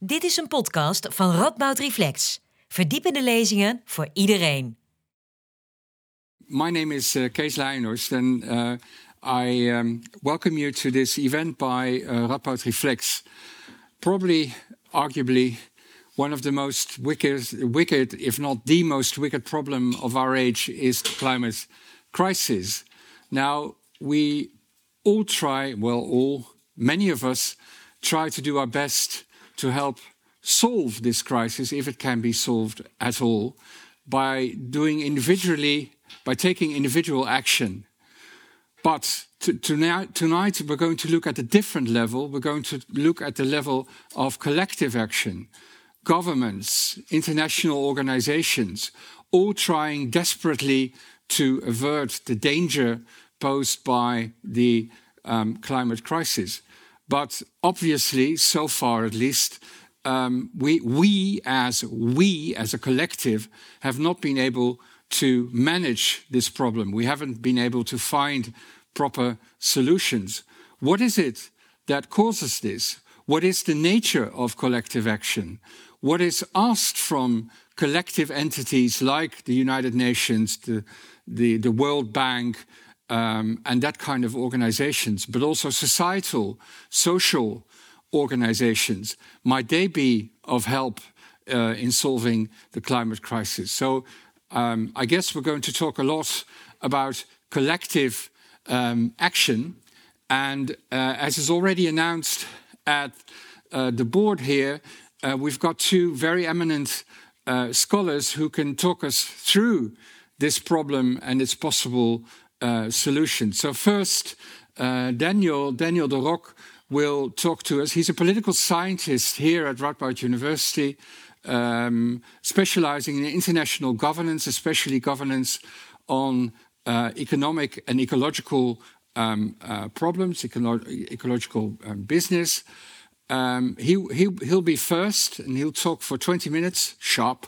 Dit is een podcast van Radboud Reflex. Verdiepende lezingen voor iedereen. My name is uh, Kees Leijnhorst and uh, I um, welcome you to this event by uh, Radboud Reflex. Probably, arguably, one of the most wicked, wicked, if not the most wicked problem of our age is the climate crisis. Now, we all try, well, all, many of us try to do our best to help solve this crisis, if it can be solved at all, by doing individually, by taking individual action. But to, to tonight, we're going to look at a different level. We're going to look at the level of collective action. Governments, international organizations, all trying desperately to avert the danger posed by the um, climate crisis. But obviously, so far at least, um, we, we as we as a collective have not been able to manage this problem. We haven't been able to find proper solutions. What is it that causes this? What is the nature of collective action? What is asked from collective entities like the United Nations, the, the, the World Bank, um, and that kind of organizations, but also societal, social organizations, might they be of help uh, in solving the climate crisis? So um, I guess we're going to talk a lot about collective um, action. And uh, as is already announced at uh, the board here, uh, we've got two very eminent uh, scholars who can talk us through this problem and its possible uh, solution. So first, uh, Daniel Daniel DeRock will talk to us. He's a political scientist here at Radboud University, um, specializing in international governance, especially governance on uh, economic and ecological um, uh, problems, ecolo ecological um, business. Um, he, he, he'll be first, and he'll talk for 20 minutes sharp.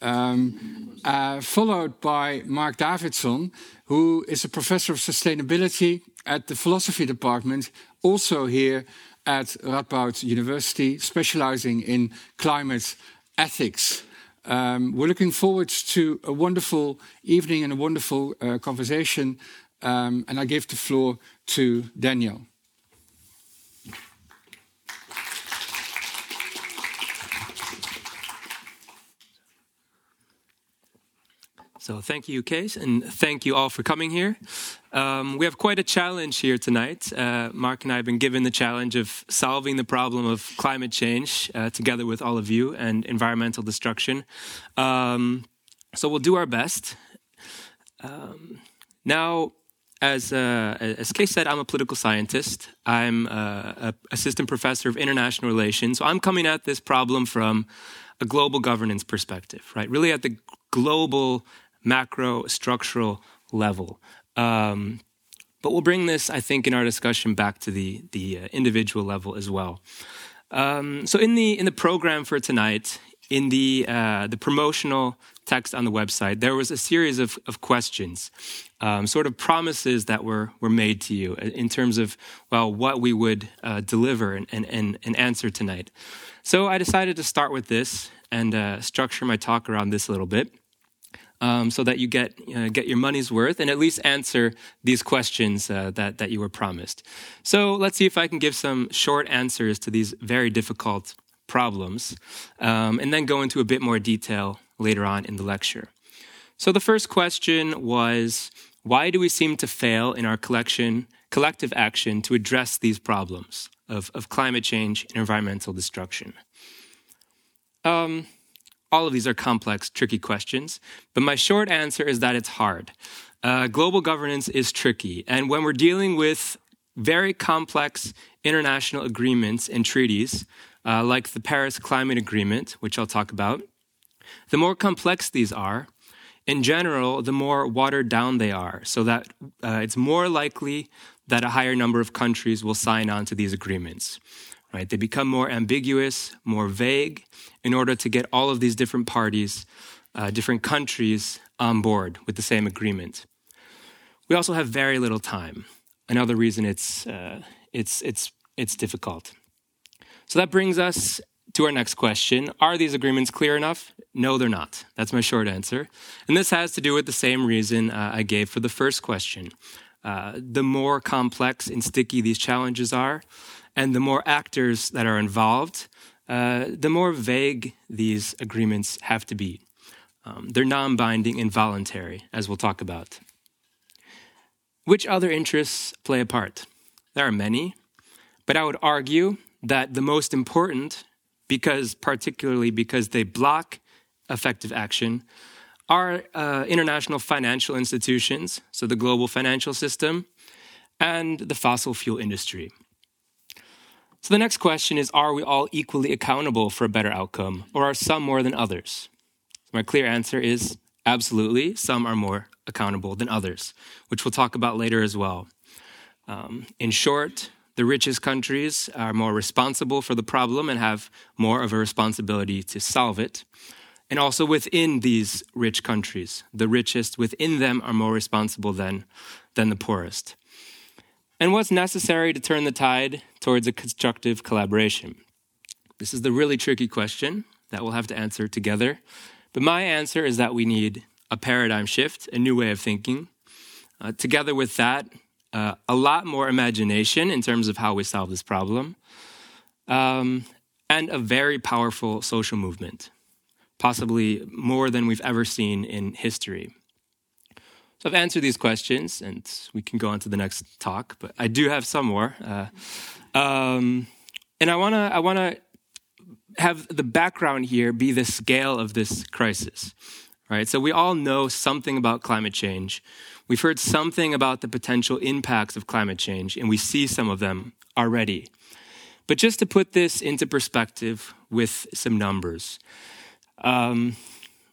Um, uh, followed by Marc Davidson, who is a professor of sustainability at the philosophy department, also here at Radboud University, specializing in climate ethics. Um, we're looking forward to a wonderful evening and a wonderful uh, conversation. Um, and I give the floor to Daniel. So thank you, Kees, and thank you all for coming here. Um, we have quite a challenge here tonight. Uh, Marc and I have been given the challenge of solving the problem of climate change uh, together with all of you and environmental destruction. Um, so we'll do our best. Um, now, as uh, as Kees said, I'm a political scientist. I'm uh, an assistant professor of international relations. So I'm coming at this problem from a global governance perspective, right? Really at the global macro structural level. Um, but we'll bring this, I think, in our discussion back to the the uh, individual level as well. Um, so in the in the program for tonight, in the uh, the promotional text on the website, there was a series of, of questions, um, sort of promises that were were made to you in terms of well what we would uh, deliver and, and and answer tonight. So I decided to start with this and uh, structure my talk around this a little bit um, so that you get uh, get your money's worth and at least answer these questions uh, that that you were promised. So let's see if I can give some short answers to these very difficult problems, um, and then go into a bit more detail later on in the lecture. So the first question was. Why do we seem to fail in our collection, collective action to address these problems of, of climate change and environmental destruction? Um, all of these are complex, tricky questions, but my short answer is that it's hard. Uh, global governance is tricky, and when we're dealing with very complex international agreements and treaties, uh, like the Paris Climate Agreement, which I'll talk about, the more complex these are, in general, the more watered down they are, so that uh, it's more likely that a higher number of countries will sign on to these agreements. Right? They become more ambiguous, more vague, in order to get all of these different parties, uh, different countries on board with the same agreement. We also have very little time. Another reason it's uh, it's it's it's difficult. So that brings us to our next question Are these agreements clear enough? No, they're not. That's my short answer. And this has to do with the same reason uh, I gave for the first question. Uh, the more complex and sticky these challenges are, and the more actors that are involved, uh, the more vague these agreements have to be. Um, they're non binding and voluntary, as we'll talk about. Which other interests play a part? There are many, but I would argue that the most important, because particularly because they block effective action, are uh, international financial institutions, so the global financial system, and the fossil fuel industry. So the next question is Are we all equally accountable for a better outcome, or are some more than others? My clear answer is absolutely. Some are more accountable than others, which we'll talk about later as well. Um, in short, the richest countries are more responsible for the problem and have more of a responsibility to solve it. And also within these rich countries, the richest within them are more responsible than, than the poorest. And what's necessary to turn the tide towards a constructive collaboration? This is the really tricky question that we'll have to answer together. But my answer is that we need a paradigm shift, a new way of thinking. Uh, together with that, uh, a lot more imagination in terms of how we solve this problem, um, and a very powerful social movement, possibly more than we've ever seen in history. So I've answered these questions, and we can go on to the next talk. But I do have some more, uh, um, and I wanna I wanna have the background here be the scale of this crisis. Right? So we all know something about climate change. We've heard something about the potential impacts of climate change, and we see some of them already. But just to put this into perspective with some numbers, um,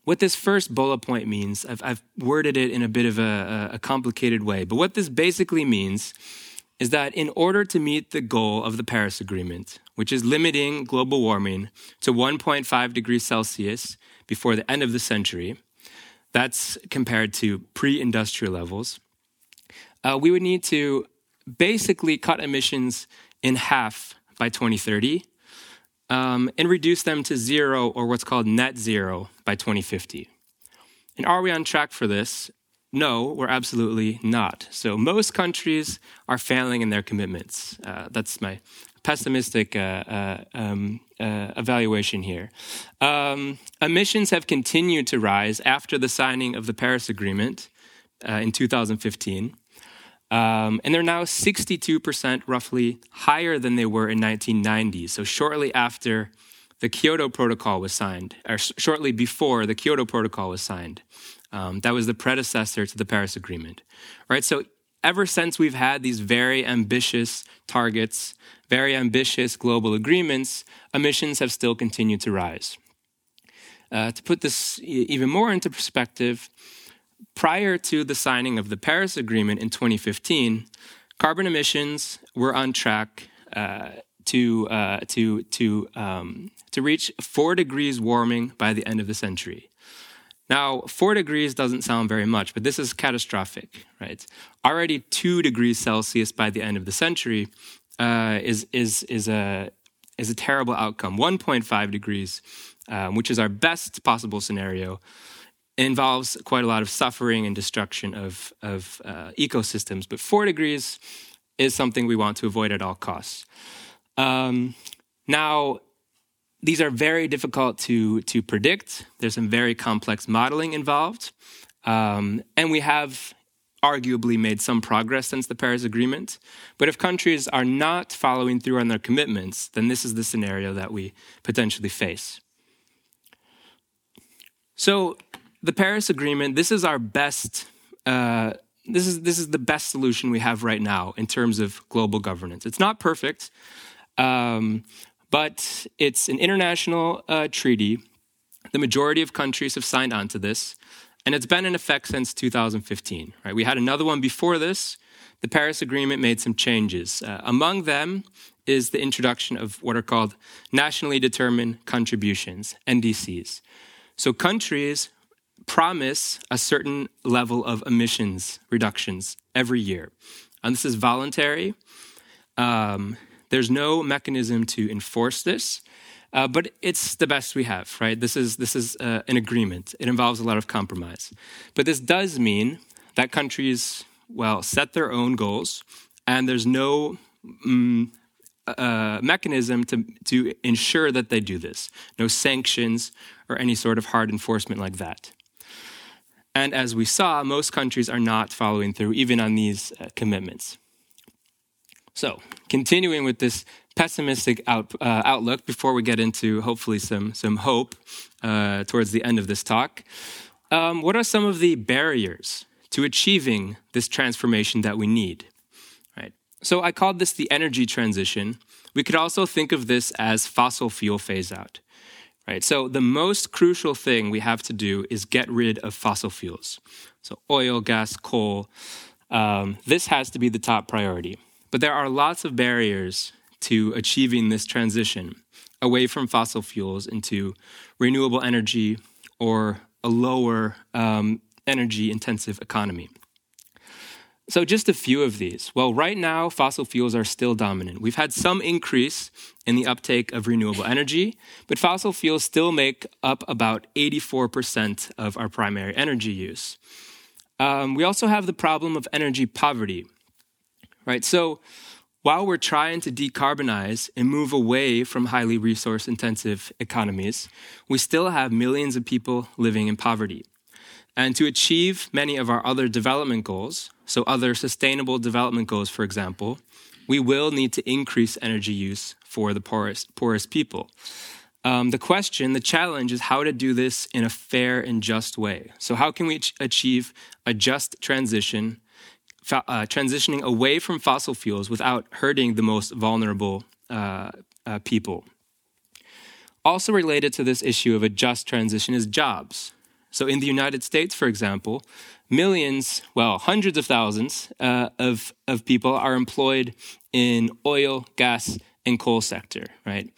what this first bullet point means, I've, I've worded it in a bit of a, a complicated way, but what this basically means is that in order to meet the goal of the Paris Agreement, which is limiting global warming to 1.5 degrees Celsius before the end of the century, that's compared to pre industrial levels, uh, we would need to basically cut emissions in half by 2030 um, and reduce them to zero or what's called net zero by 2050. And are we on track for this? No, we're absolutely not. So most countries are failing in their commitments. Uh, that's my pessimistic uh, uh, um, uh, evaluation here. Um, emissions have continued to rise after the signing of the Paris Agreement uh, in 2015. Um, and they're now 62% roughly higher than they were in 1990. So shortly after the Kyoto Protocol was signed, or shortly before the Kyoto Protocol was signed. Um, that was the predecessor to the Paris Agreement. Right? So ever since we've had these very ambitious targets, very ambitious global agreements, emissions have still continued to rise. Uh, to put this even more into perspective, prior to the signing of the Paris Agreement in 2015, carbon emissions were on track uh, to uh, to to um, to reach four degrees warming by the end of the century. Now, four degrees doesn't sound very much, but this is catastrophic, right? Already two degrees Celsius by the end of the century uh, is is is a is a terrible outcome. 1.5 degrees, um, which is our best possible scenario, involves quite a lot of suffering and destruction of, of uh, ecosystems. But four degrees is something we want to avoid at all costs. Um, now, these are very difficult to, to predict. There's some very complex modeling involved. Um, and we have arguably made some progress since the Paris Agreement. But if countries are not following through on their commitments, then this is the scenario that we potentially face. So, the Paris Agreement, this is our best. Uh, this is this is the best solution we have right now in terms of global governance. It's not perfect, um, but it's an international uh, treaty. The majority of countries have signed on to this, and it's been in effect since 2015. Right? We had another one before this. The Paris Agreement made some changes. Uh, among them is the introduction of what are called nationally determined contributions (NDCs). So countries promise a certain level of emissions reductions every year. And this is voluntary. Um, there's no mechanism to enforce this. Uh, but it's the best we have, right? This is this is uh, an agreement. It involves a lot of compromise, but this does mean that countries, well, set their own goals, and there's no um, uh, mechanism to to ensure that they do this. No sanctions or any sort of hard enforcement like that. And as we saw, most countries are not following through even on these uh, commitments. So, continuing with this pessimistic out, uh, outlook before we get into hopefully some, some hope uh, towards the end of this talk, um, what are some of the barriers to achieving this transformation that we need? Right. So, I called this the energy transition. We could also think of this as fossil fuel phase out. Right? So the most crucial thing we have to do is get rid of fossil fuels. So oil, gas, coal. Um, this has to be the top priority. But there are lots of barriers to achieving this transition away from fossil fuels into renewable energy or a lower um, energy intensive economy. So, just a few of these. Well, right now, fossil fuels are still dominant. We've had some increase in the uptake of renewable energy, but fossil fuels still make up about 84% of our primary energy use. Um, we also have the problem of energy poverty, right? So, while we're trying to decarbonize and move away from highly resource intensive economies, we still have millions of people living in poverty. And to achieve many of our other development goals, so other sustainable development goals, for example, we will need to increase energy use for the poorest, poorest people. Um, the question, the challenge is how to do this in a fair and just way. So, how can we ch- achieve a just transition, uh, transitioning away from fossil fuels without hurting the most vulnerable uh, uh, people? Also, related to this issue of a just transition is jobs. So, in the United States, for example, millions, well, hundreds of thousands uh, of, of people are employed in oil, gas, and coal sector, right?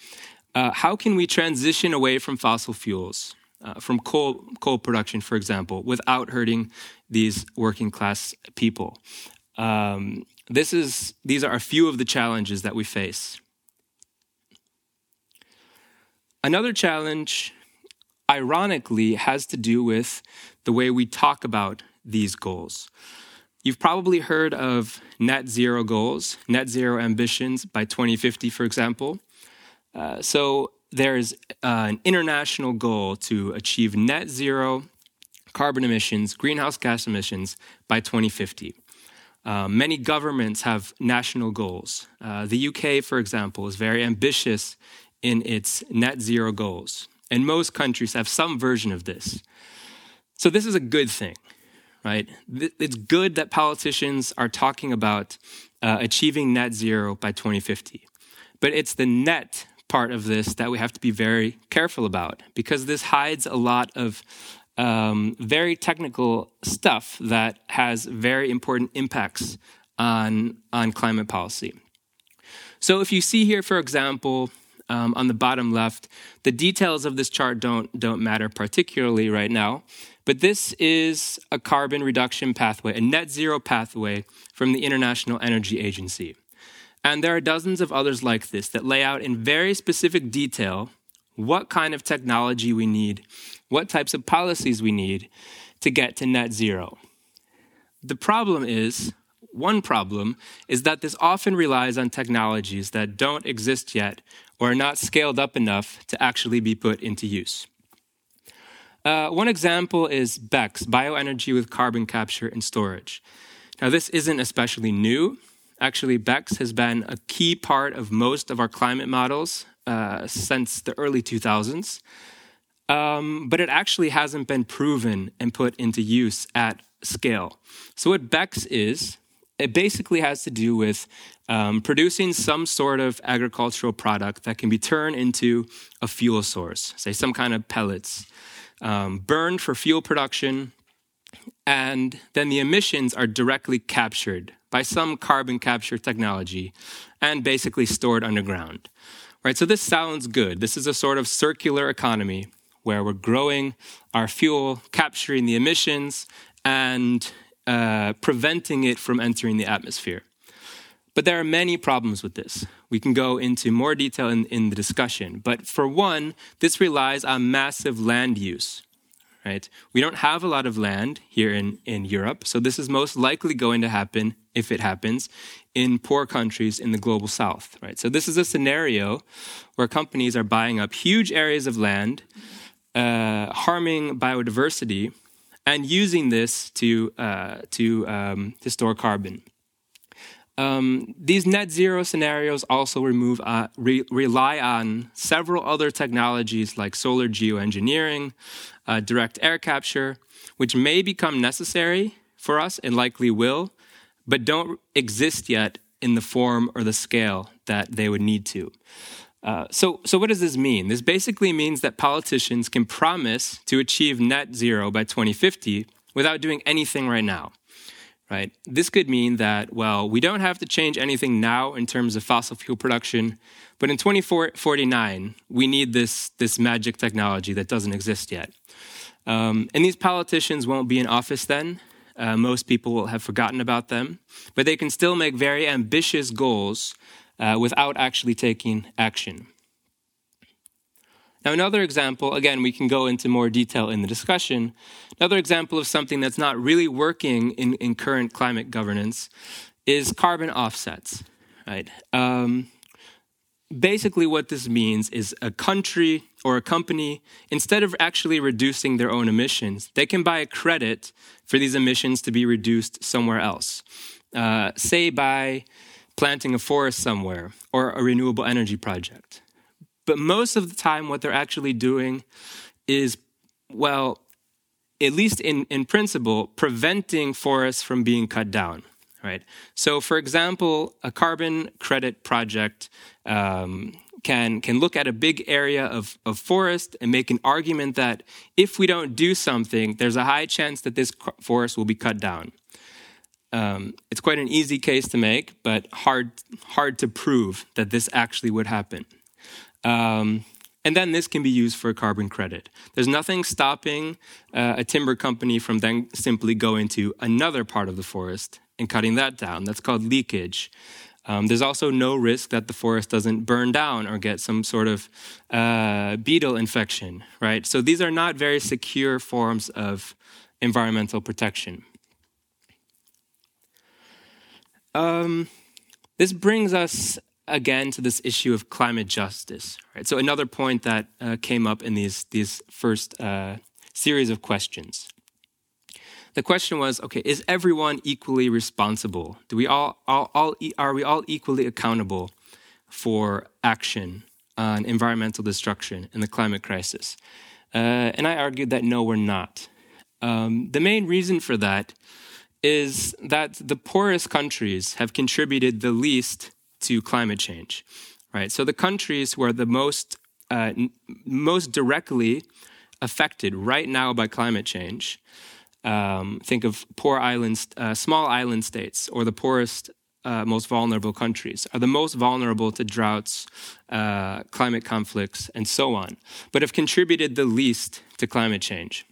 Uh, how can we transition away from fossil fuels, uh, from coal, coal production, for example, without hurting these working class people? Um, this is, these are a few of the challenges that we face. Another challenge ironically has to do with the way we talk about these goals. You've probably heard of net zero goals, net zero ambitions by 2050, for example. Uh, so there's uh, an international goal to achieve net zero carbon emissions, greenhouse gas emissions by 2050. Uh, many governments have national goals. Uh, the UK, for example, is very ambitious in its net zero goals and most countries have some version of this. So this is a good thing, right? It's good that politicians are talking about uh, achieving net zero by 2050. But it's the net part of this that we have to be very careful about because this hides a lot of um, very technical stuff that has very important impacts on, on climate policy. So if you see here, for example, um, on the bottom left. The details of this chart don't, don't matter particularly right now, but this is a carbon reduction pathway, a net zero pathway from the International Energy Agency. And there are dozens of others like this that lay out in very specific detail what kind of technology we need, what types of policies we need to get to net zero. The problem is one problem is that this often relies on technologies that don't exist yet or are not scaled up enough to actually be put into use. Uh, one example is BECCS, bioenergy with carbon capture and storage. Now, this isn't especially new. Actually, BECCS has been a key part of most of our climate models uh, since the early 2000s. Um, but it actually hasn't been proven and put into use at scale. So, what BECCS is, it basically has to do with um, producing some sort of agricultural product that can be turned into a fuel source, say some kind of pellets, um, burned for fuel production, and then the emissions are directly captured by some carbon capture technology and basically stored underground. Right, so this sounds good. This is a sort of circular economy where we're growing our fuel, capturing the emissions, and uh, preventing it from entering the atmosphere. But there are many problems with this. We can go into more detail in, in the discussion. But for one, this relies on massive land use. Right? We don't have a lot of land here in, in Europe, so this is most likely going to happen, if it happens, in poor countries in the global south. Right? So this is a scenario where companies are buying up huge areas of land, uh, harming biodiversity, and using this to, uh, to, um, to store carbon. Um, these net zero scenarios also remove, uh, re- rely on several other technologies like solar geoengineering, uh, direct air capture, which may become necessary for us and likely will, but don't exist yet in the form or the scale that they would need to. Uh, so, so what does this mean? This basically means that politicians can promise to achieve net zero by 2050 without doing anything right now right? This could mean that, well, we don't have to change anything now in terms of fossil fuel production, but in 2049, we need this, this magic technology that doesn't exist yet. Um, and these politicians won't be in office then. Uh, most people will have forgotten about them, but they can still make very ambitious goals uh, without actually taking action. Now, another example, again, we can go into more detail in the discussion. Another example of something that's not really working in, in current climate governance is carbon offsets, right? Um, basically, what this means is a country or a company, instead of actually reducing their own emissions, they can buy a credit for these emissions to be reduced somewhere else. Uh, say by planting a forest somewhere or a renewable energy project. But most of the time, what they're actually doing is, well, at least in, in principle, preventing forests from being cut down. Right. So, for example, a carbon credit project um, can can look at a big area of, of forest and make an argument that if we don't do something, there's a high chance that this forest will be cut down. Um, it's quite an easy case to make, but hard hard to prove that this actually would happen. Um, and then this can be used for a carbon credit. There's nothing stopping uh, a timber company from then simply going to another part of the forest and cutting that down. That's called leakage. Um, there's also no risk that the forest doesn't burn down or get some sort of uh, beetle infection, right? So these are not very secure forms of environmental protection. Um, this brings us again to this issue of climate justice. Right? So another point that uh, came up in these these first uh, series of questions. The question was, okay, is everyone equally responsible? Do we all, all, all are we all equally accountable for action on environmental destruction and the climate crisis? Uh, and I argued that no, we're not. Um, the main reason for that is that the poorest countries have contributed the least to climate change, right? So the countries who are the most uh, most directly affected right now by climate change. Um, think of poor islands, uh, small island states, or the poorest, uh, most vulnerable countries are the most vulnerable to droughts, uh, climate conflicts, and so on, but have contributed the least to climate change.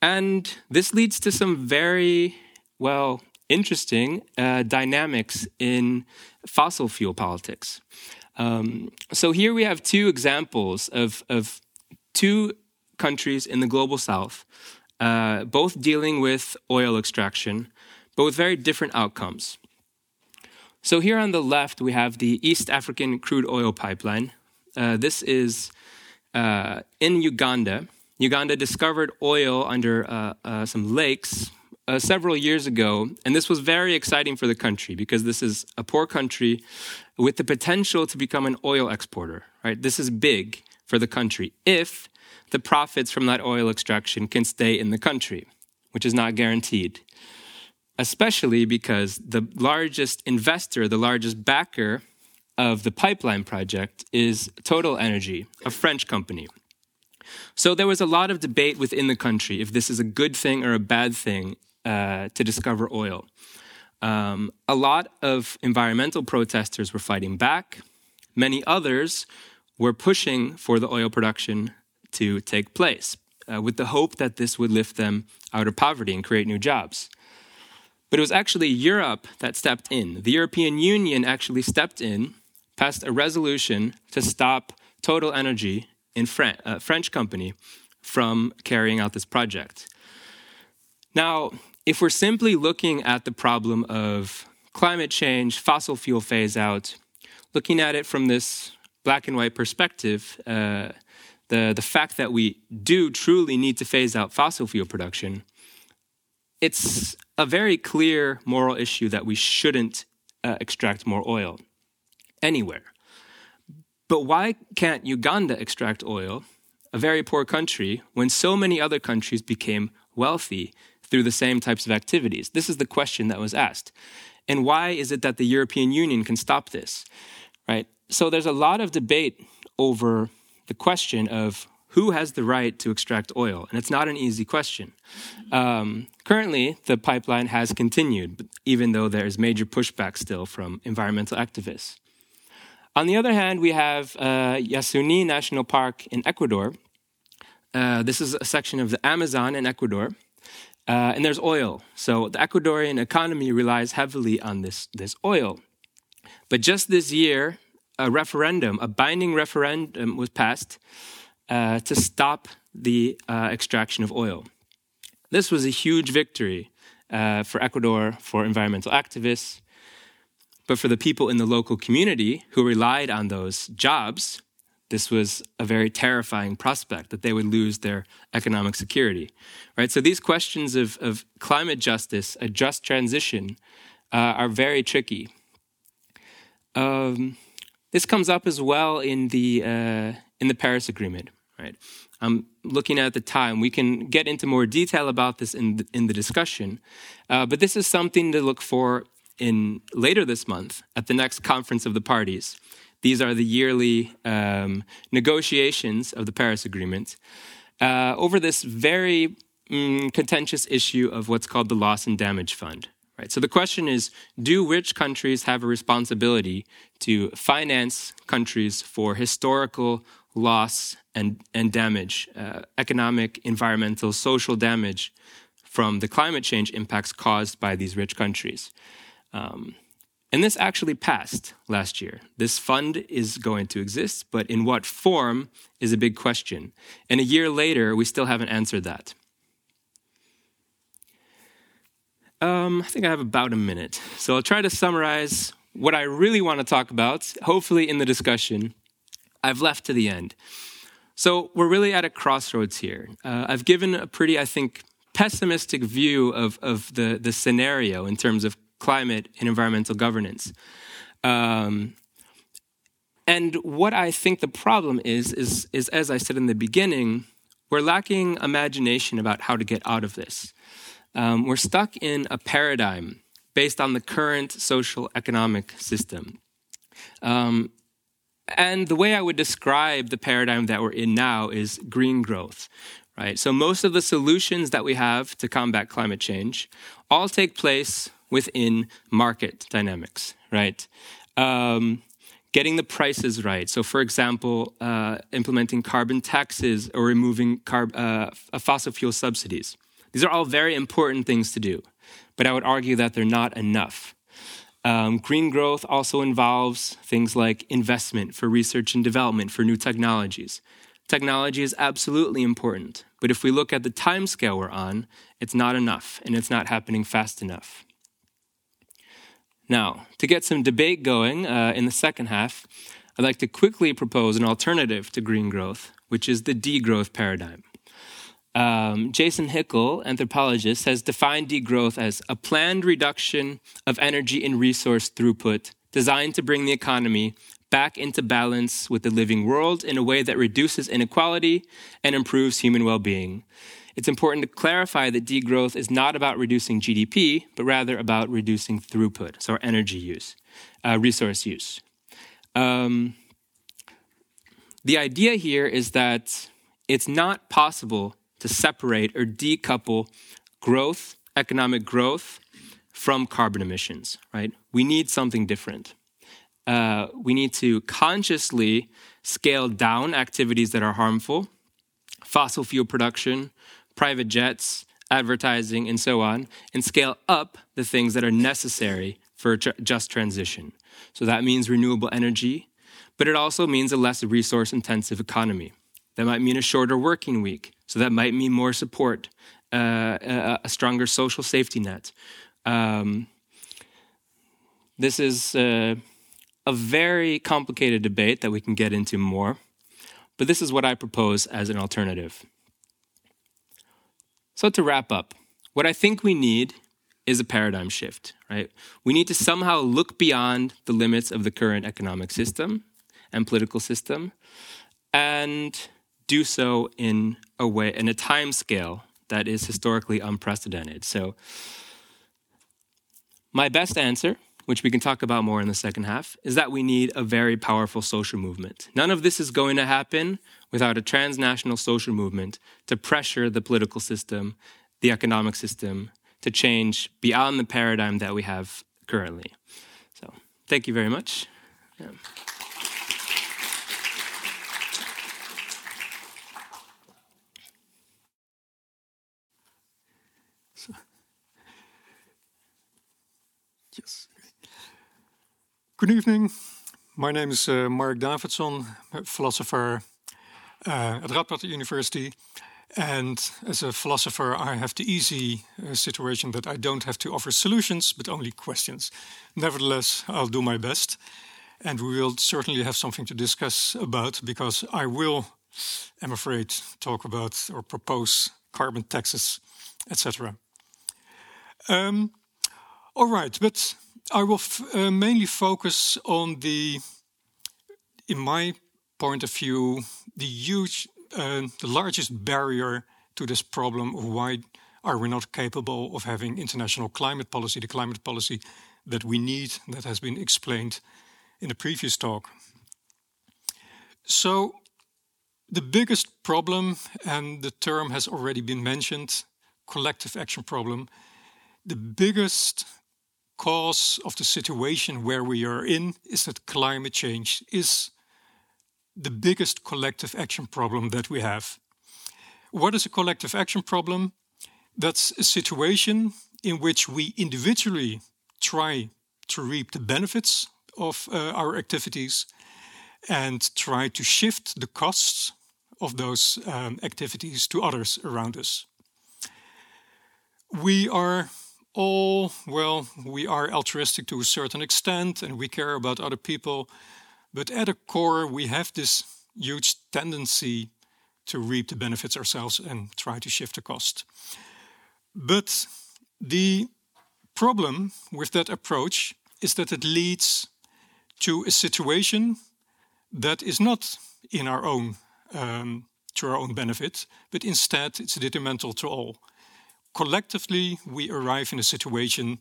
And this leads to some very well, interesting uh, dynamics in fossil fuel politics. Um, so here we have two examples of, of two countries in the global south, uh, both dealing with oil extraction, but with very different outcomes. So here on the left, we have the East African crude oil pipeline. Uh, this is uh, in Uganda. Uganda discovered oil under uh, uh, some lakes uh, several years ago, and this was very exciting for the country because this is a poor country with the potential to become an oil exporter. Right, this is big for the country if the profits from that oil extraction can stay in the country, which is not guaranteed. Especially because the largest investor, the largest backer of the pipeline project is Total Energy, a French company. So there was a lot of debate within the country if this is a good thing or a bad thing uh, to discover oil. Um, a lot of environmental protesters were fighting back. Many others were pushing for the oil production to take place. uh, with the hope that this would lift them out of poverty and create new jobs. But it was actually Europe that stepped in. The European Union actually stepped in, passed a resolution to stop Total Energy, in Fran- a French company, from carrying out this project. Now, if we're simply looking at the problem of climate change, fossil fuel phase out, looking at it from this black and white perspective, uh, the, the fact that we do truly need to phase out fossil fuel production, it's a very clear moral issue that we shouldn't uh, extract more oil anywhere. But why can't Uganda extract oil, a very poor country, when so many other countries became wealthy through the same types of activities? This is the question that was asked. And why is it that the European Union can stop this? Right? So there's a lot of debate over the question of who has the right to extract oil? And it's not an easy question. Um, currently, the pipeline has continued, even though there's major pushback still from environmental activists. On the other hand, we have uh, Yasuni National Park in Ecuador. Uh, this is a section of the Amazon in Ecuador. Uh, and there's oil. So the Ecuadorian economy relies heavily on this, this oil. But just this year, a referendum, a binding referendum, was passed uh, to stop the uh, extraction of oil. This was a huge victory uh, for Ecuador, for environmental activists, but for the people in the local community who relied on those jobs this was a very terrifying prospect that they would lose their economic security. Right? So these questions of, of climate justice, a just transition, uh, are very tricky. Um, this comes up as well in the uh, in the Paris Agreement. Right? I'm looking at the time. We can get into more detail about this in the, in the discussion, uh, but this is something to look for in later this month at the next conference of the parties. These are the yearly um, negotiations of the Paris Agreement uh, over this very mm, contentious issue of what's called the Loss and Damage Fund. Right. So the question is do rich countries have a responsibility to finance countries for historical loss and, and damage, uh, economic, environmental, social damage from the climate change impacts caused by these rich countries? Um, and this actually passed last year. This fund is going to exist, but in what form is a big question. And a year later, we still haven't answered that. Um, I think I have about a minute. So I'll try to summarize what I really want to talk about, hopefully in the discussion. I've left to the end. So we're really at a crossroads here. Uh, I've given a pretty, I think, pessimistic view of, of the, the scenario in terms of climate and environmental governance. Um, and what I think the problem is, is, is, as I said in the beginning, we're lacking imagination about how to get out of this. Um, we're stuck in a paradigm based on the current social economic system. Um, and the way I would describe the paradigm that we're in now is green growth, right? So most of the solutions that we have to combat climate change all take place within market dynamics, right? Um, getting the prices right. So, for example, uh, implementing carbon taxes or removing carb, uh, fossil fuel subsidies. These are all very important things to do, but I would argue that they're not enough. Um, green growth also involves things like investment for research and development for new technologies. Technology is absolutely important, but if we look at the time scale we're on, it's not enough and it's not happening fast enough. Now, to get some debate going uh, in the second half, I'd like to quickly propose an alternative to green growth, which is the degrowth paradigm. Um, Jason Hickel, anthropologist, has defined degrowth as a planned reduction of energy and resource throughput designed to bring the economy back into balance with the living world in a way that reduces inequality and improves human well being it's important to clarify that degrowth is not about reducing GDP, but rather about reducing throughput, so our energy use, uh, resource use. Um, the idea here is that it's not possible to separate or decouple growth, economic growth, from carbon emissions, right? We need something different. Uh, we need to consciously scale down activities that are harmful fossil fuel production, private jets, advertising, and so on, and scale up the things that are necessary for a just transition. So that means renewable energy, but it also means a less resource intensive economy. That might mean a shorter working week. So that might mean more support, uh, a, a, stronger social safety net. Um, this is uh, a very complicated debate that we can get into more, but this is what I propose as an alternative. So, to wrap up, what I think we need is a paradigm shift, right? We need to somehow look beyond the limits of the current economic system and political system and do so in a way, in a time scale that is historically unprecedented. So, my best answer, which we can talk about more in the second half, is that we need a very powerful social movement. None of this is going to happen without a transnational social movement to pressure the political system, the economic system, to change beyond the paradigm that we have currently. So, thank you very much. Yeah. Yes. Good evening. My name is uh, Marc Davidson, philosopher uh, at Radboud University. And as a philosopher, I have the easy uh, situation that I don't have to offer solutions, but only questions. Nevertheless, I'll do my best. And we will certainly have something to discuss about because I will, I'm afraid, talk about or propose carbon taxes, etc. Um, all right, but I will uh, mainly focus on the, in my point of view, the huge, uh, the largest barrier to this problem of why are we not capable of having international climate policy, the climate policy that we need, that has been explained in the previous talk. So, the biggest problem, and the term has already been mentioned, collective action problem, the biggest cause of the situation where we are in is that climate change is the biggest collective action problem that we have. What is a collective action problem? That's a situation in which we individually try to reap the benefits of uh, our activities and try to shift the costs of those um, activities to others around us. We are all, well, we are altruistic to a certain extent and we care about other people, but at a core, we have this huge tendency to reap the benefits ourselves and try to shift the cost. But the problem with that approach is that it leads to a situation that is not in our own um, to our own benefit, but instead it's detrimental to all collectively we arrive in a situation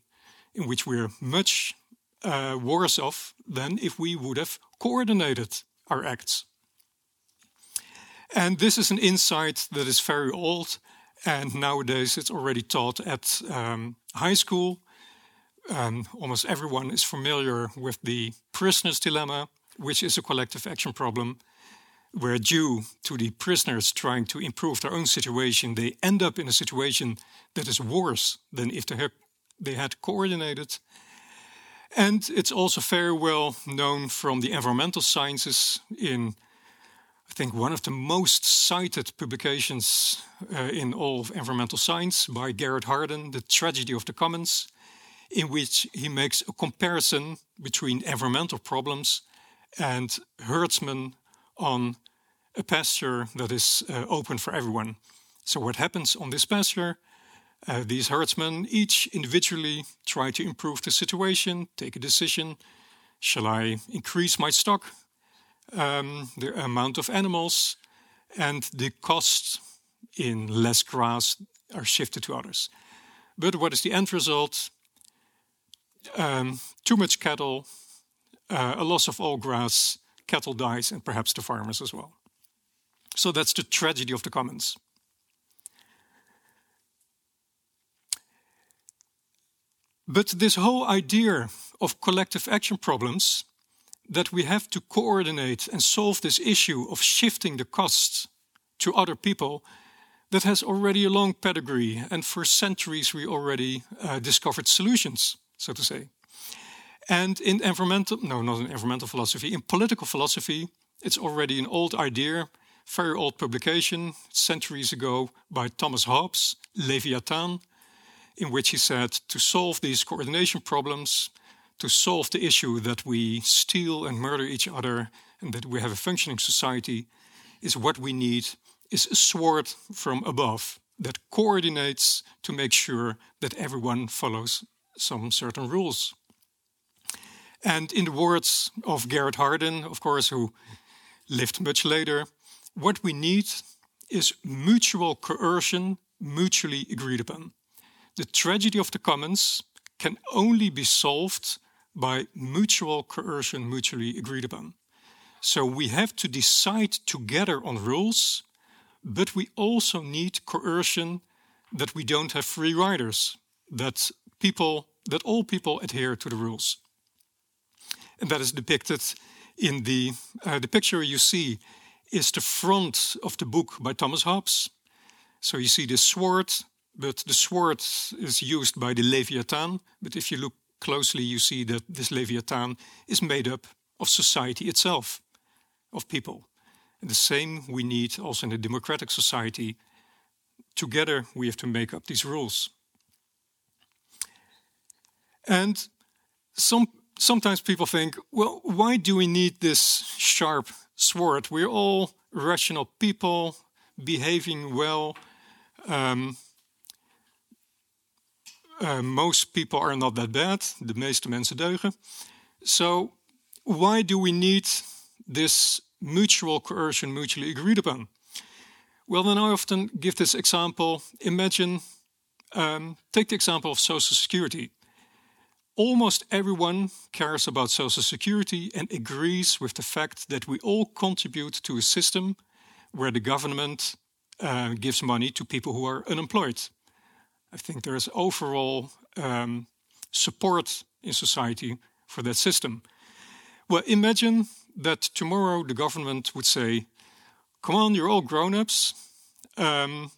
in which we're much uh, worse off than if we would have coordinated our acts. And this is an insight that is very old, and nowadays it's already taught at um, high school. Um, almost everyone is familiar with the prisoner's dilemma, which is a collective action problem where due to the prisoners trying to improve their own situation, they end up in a situation that is worse than if they had coordinated. And it's also very well known from the environmental sciences in, I think, one of the most cited publications uh, in all of environmental science by Garrett Hardin, The Tragedy of the Commons, in which he makes a comparison between environmental problems and herdsmen on a pasture that is uh, open for everyone. So, what happens on this pasture? Uh, these herdsmen each individually try to improve the situation, take a decision. Shall I increase my stock, um, the amount of animals, and the costs in less grass are shifted to others? But what is the end result? Um, too much cattle, uh, a loss of all grass, cattle dies, and perhaps the farmers as well. So that's the tragedy of the commons. But this whole idea of collective action problems, that we have to coordinate and solve this issue of shifting the costs to other people that has already a long pedigree, and for centuries we already uh, discovered solutions, so to say. And in environmental, no, not in environmental philosophy, in political philosophy, it's already an old idea, very old publication, centuries ago, by Thomas Hobbes, Leviathan, in which he said to solve these coordination problems, to solve the issue that we steal and murder each other and that we have a functioning society, is what we need is a sword from above that coordinates to make sure that everyone follows some certain rules. And in the words of Garrett Hardin, of course, who lived much later, what we need is mutual coercion, mutually agreed upon. The tragedy of the commons can only be solved by mutual coercion, mutually agreed upon. So we have to decide together on rules, but we also need coercion that we don't have free riders, that people that all people adhere to the rules. And that is depicted in the uh, the picture you see is the front of the book by Thomas Hobbes. So you see the sword, but the sword is used by the Leviathan. But if you look closely, you see that this Leviathan is made up of society itself, of people. And the same we need also in a democratic society. Together, we have to make up these rules. And some, sometimes people think, well, why do we need this sharp sword? We're all rational people behaving well. Um, uh, most people are not that bad. De meeste mensen deugen. So, why do we need this mutual coercion, mutually agreed upon? Well, then I often give this example. Imagine, um, take the example of Social Security. Almost everyone cares about Social Security and agrees with the fact that we all contribute to a system where the government uh, gives money to people who are unemployed. I think there is overall um, support in society for that system. Well, imagine that tomorrow the government would say, Come on, you're all grown ups. Um,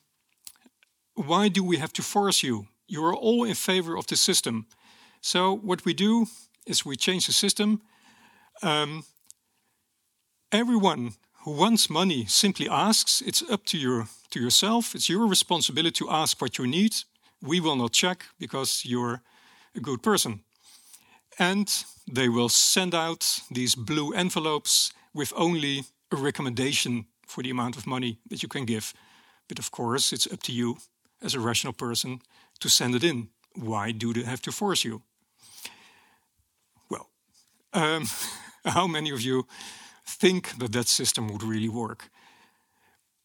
why do we have to force you? You are all in favor of the system. So, what we do is we change the system. Um, everyone who wants money simply asks. It's up to your to yourself. It's your responsibility to ask what you need. We will not check because you're a good person. And they will send out these blue envelopes with only a recommendation for the amount of money that you can give. But of course, it's up to you as a rational person to send it in. Why do they have to force you? Well, um, how many of you think that that system would really work?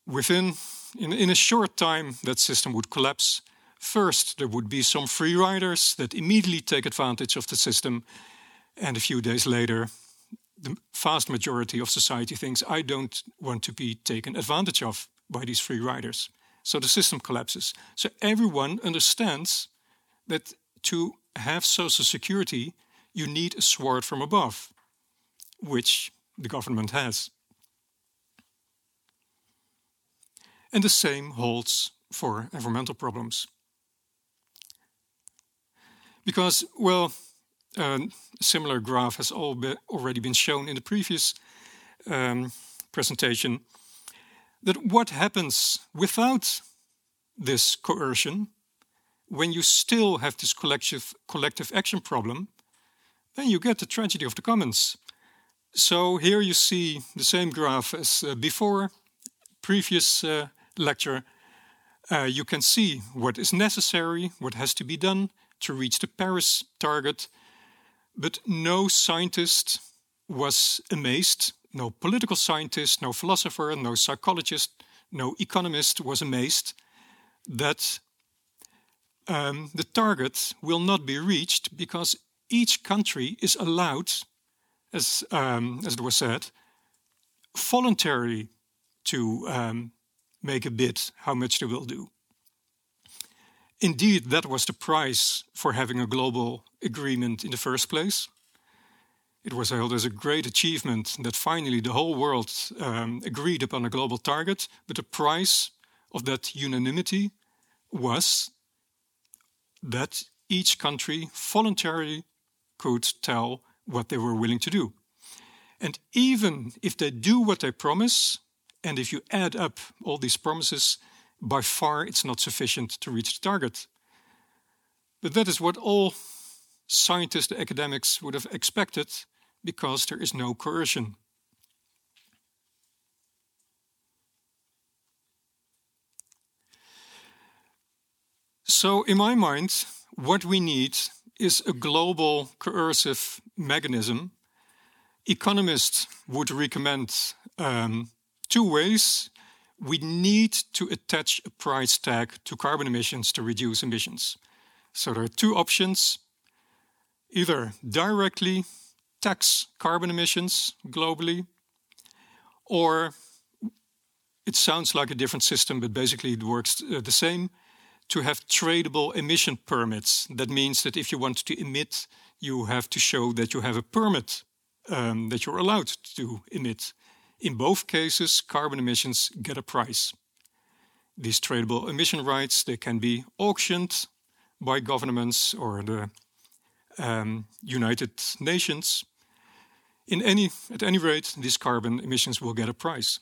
Within, in, in a short time, that system would collapse First, there would be some free riders that immediately take advantage of the system, and a few days later, the vast majority of society thinks, I don't want to be taken advantage of by these free riders. So the system collapses. So everyone understands that to have social security, you need a sword from above, which the government has. And the same holds for environmental problems because, well, a similar graph has be already been shown in the previous um, presentation, that what happens without this coercion, when you still have this collective, collective action problem, then you get the tragedy of the commons. So here you see the same graph as uh, before, previous uh, lecture. Uh, you can see what is necessary, what has to be done, to reach the Paris target, but no scientist was amazed. No political scientist, no philosopher, no psychologist, no economist was amazed that um, the target will not be reached because each country is allowed, as, um, as it was said, voluntarily to um, make a bid how much they will do. Indeed, that was the price for having a global agreement in the first place. it was hailed as a great achievement that finally the whole world um, agreed upon a global target, but the price of that unanimity was that each country voluntarily could tell what they were willing to do. And even if they do what they promise, and if you add up all these promises, by far it's not sufficient to reach the target. But that is what all scientists, and academics would have expected because there is no coercion. So, in my mind, what we need is a global coercive mechanism. Economists would recommend um, two ways. We need to attach a price tag to carbon emissions to reduce emissions. So there are two options either directly tax carbon emissions globally, or it sounds like a different system, but basically it works uh, the same to have tradable emission permits. That means that if you want to emit, you have to show that you have a permit um, that you're allowed to emit. In both cases, carbon emissions get a price. These tradable emission rights they can be auctioned by governments or the um, United Nations. In any, at any rate, these carbon emissions will get a price.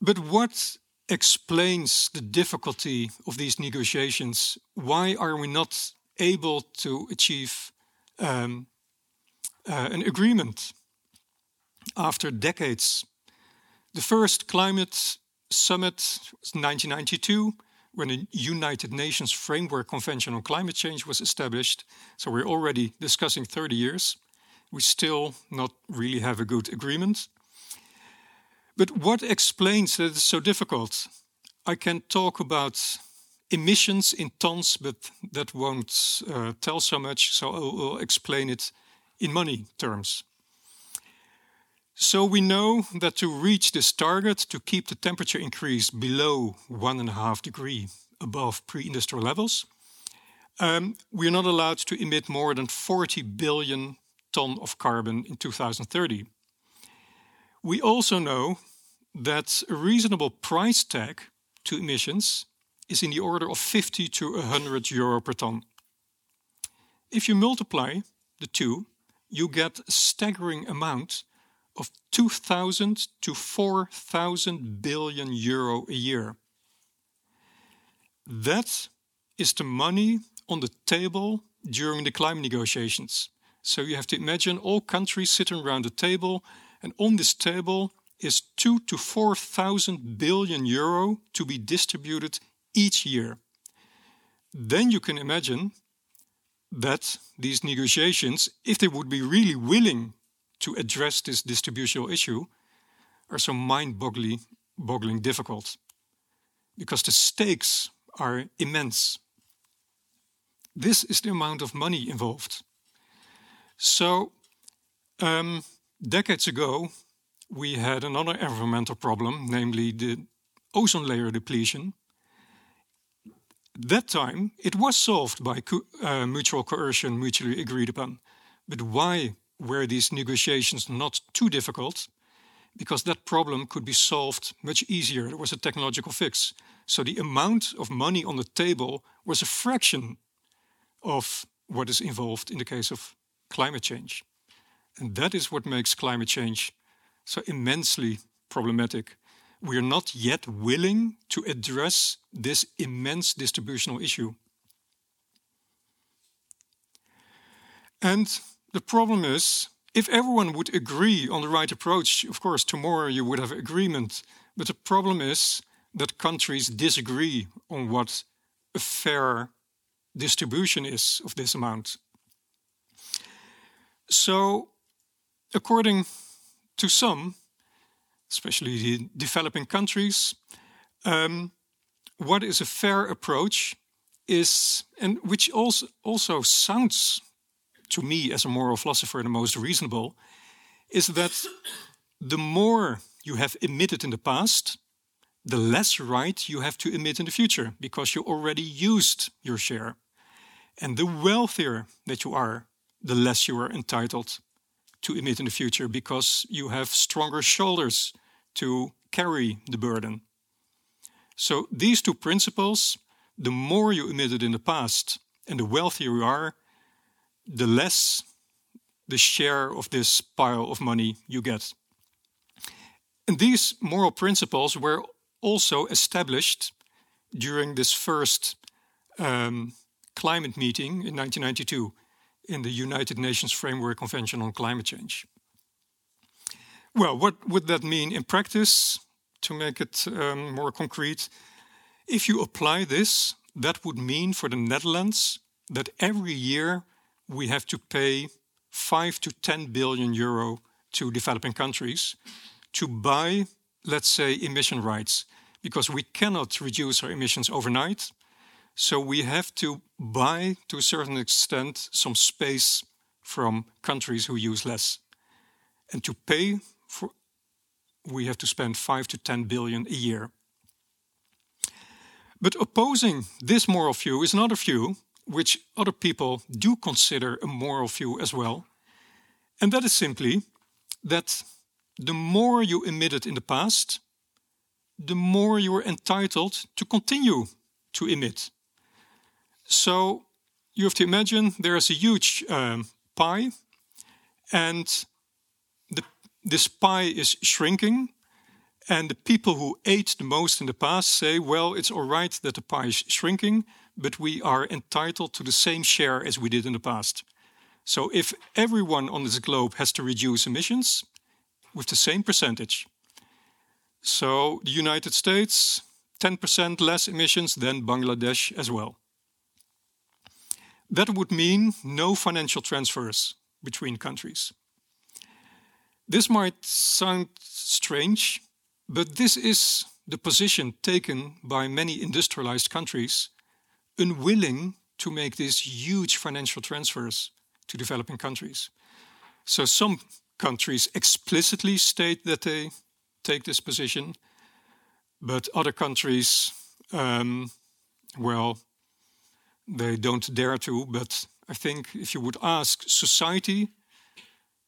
But what explains the difficulty of these negotiations? Why are we not able to achieve um, uh, an agreement after decades? The first climate summit was 1992 when the United Nations Framework Convention on Climate Change was established. So we're already discussing 30 years. We still not really have a good agreement. But what explains that it's so difficult? I can talk about emissions in tons, but that won't uh, tell so much, so I'll, I'll explain it in money terms. So we know that to reach this target, to keep the temperature increase below one and a half degree above pre-industrial levels, um, we are not allowed to emit more than 40 billion ton of carbon in 2030. We also know that a reasonable price tag to emissions is in the order of 50 to 100 euro per ton. If you multiply the two, you get a staggering amount of 2,000 to 4,000 billion euro a year. That is the money on the table during the climate negotiations. So you have to imagine all countries sitting around the table, and on this table is two to 4,000 billion euro to be distributed each year. Then you can imagine that these negotiations, if they would be really willing to address this distributional issue, are so mind boggling difficult because the stakes are immense. This is the amount of money involved. So, um, decades ago, we had another environmental problem, namely the ozone layer depletion. That time, it was solved by co uh, mutual coercion, mutually agreed upon. But why were these negotiations not too difficult? Because that problem could be solved much easier. There was a technological fix. So the amount of money on the table was a fraction of what is involved in the case of climate change. And that is what makes climate change so immensely problematic. We are not yet willing to address this immense distributional issue. And the problem is, if everyone would agree on the right approach, of course, tomorrow you would have agreement. But the problem is that countries disagree on what a fair distribution is of this amount. So, according to some, especially the developing countries, um, what is a fair approach is, and which also also sounds to me as a moral philosopher the most reasonable, is that the more you have emitted in the past, the less right you have to emit in the future because you already used your share. And the wealthier that you are, the less you are entitled to emit in the future because you have stronger shoulders to carry the burden. So, these two principles the more you emitted in the past and the wealthier you are, the less the share of this pile of money you get. And these moral principles were also established during this first um, climate meeting in 1992 in the United Nations Framework Convention on Climate Change. Well, what would that mean in practice? To make it um, more concrete, if you apply this, that would mean for the Netherlands that every year we have to pay 5 to 10 billion euro to developing countries to buy, let's say, emission rights, because we cannot reduce our emissions overnight. So we have to buy, to a certain extent, some space from countries who use less. And to pay for, we have to spend 5 to 10 billion a year. But opposing this moral view is another view which other people do consider a moral view as well. And that is simply that the more you emitted in the past, the more you are entitled to continue to emit. So you have to imagine there is a huge um, pie, and this pie is shrinking. And the people who ate the most in the past say, well, it's all right that the pie is shrinking, but we are entitled to the same share as we did in the past. So if everyone on this globe has to reduce emissions, with the same percentage. So the United States, 10% less emissions than Bangladesh as well. That would mean no financial transfers between countries. This might sound strange, but this is the position taken by many industrialized countries, unwilling to make these huge financial transfers to developing countries. So some countries explicitly state that they take this position, but other countries, um, well, they don't dare to. But I think if you would ask society,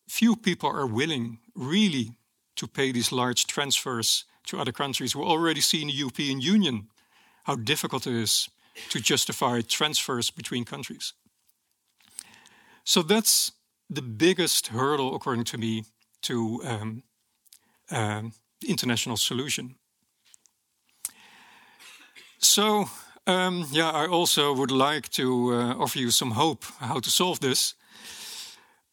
few people are willing really to pay these large transfers to other countries. We already see in the European Union how difficult it is to justify transfers between countries. So that's the biggest hurdle, according to me, to um, um, international solution. So, um, yeah, I also would like to uh, offer you some hope how to solve this.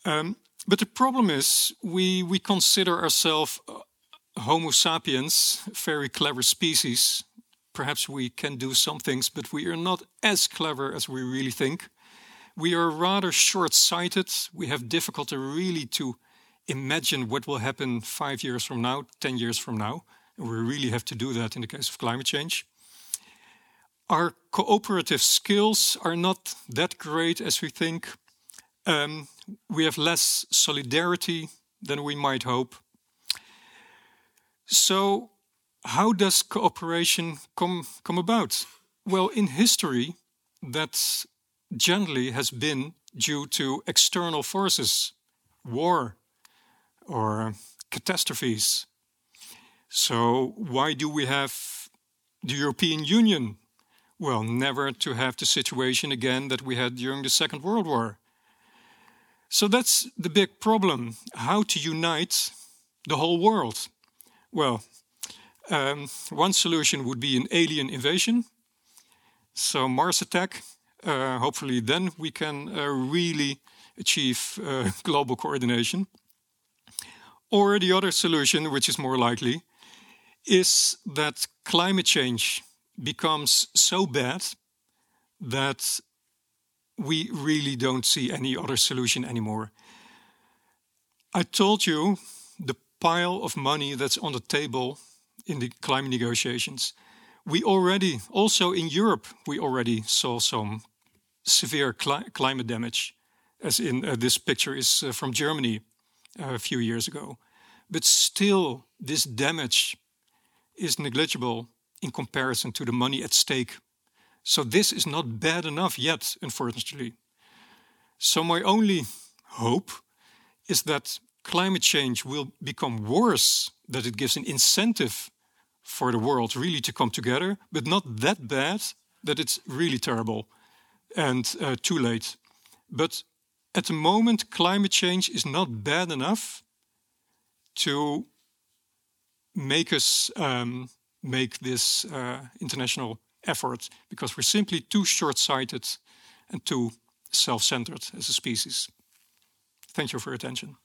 Um, but the problem is, we we consider ourselves uh, Homo sapiens, very clever species. Perhaps we can do some things, but we are not as clever as we really think we are rather short-sighted. We have difficulty really to imagine what will happen five years from now, 10 years from now. And we really have to do that in the case of climate change. Our cooperative skills are not that great as we think. Um, we have less solidarity than we might hope. So, how does cooperation come, come about? Well, in history, that generally has been due to external forces, war or catastrophes. So, why do we have the European Union? Well, never to have the situation again that we had during the Second World War. So, that's the big problem how to unite the whole world. Well, um, one solution would be an alien invasion. So, Mars attack uh, hopefully, then we can uh, really achieve uh, global coordination. Or the other solution, which is more likely, is that climate change becomes so bad that we really don't see any other solution anymore. I told you the pile of money that's on the table in the climate negotiations. We already, also in Europe, we already saw some severe cli climate damage, as in uh, this picture is uh, from Germany uh, a few years ago. But still, this damage is negligible in comparison to the money at stake. So this is not bad enough yet, unfortunately. So my only hope is that climate change will become worse, that it gives an incentive for the world really to come together, but not that bad that it's really terrible and uh, too late. But at the moment, climate change is not bad enough to make us um, make this uh, international effort because we're simply too short sighted and too self centered as a species. Thank you for your attention.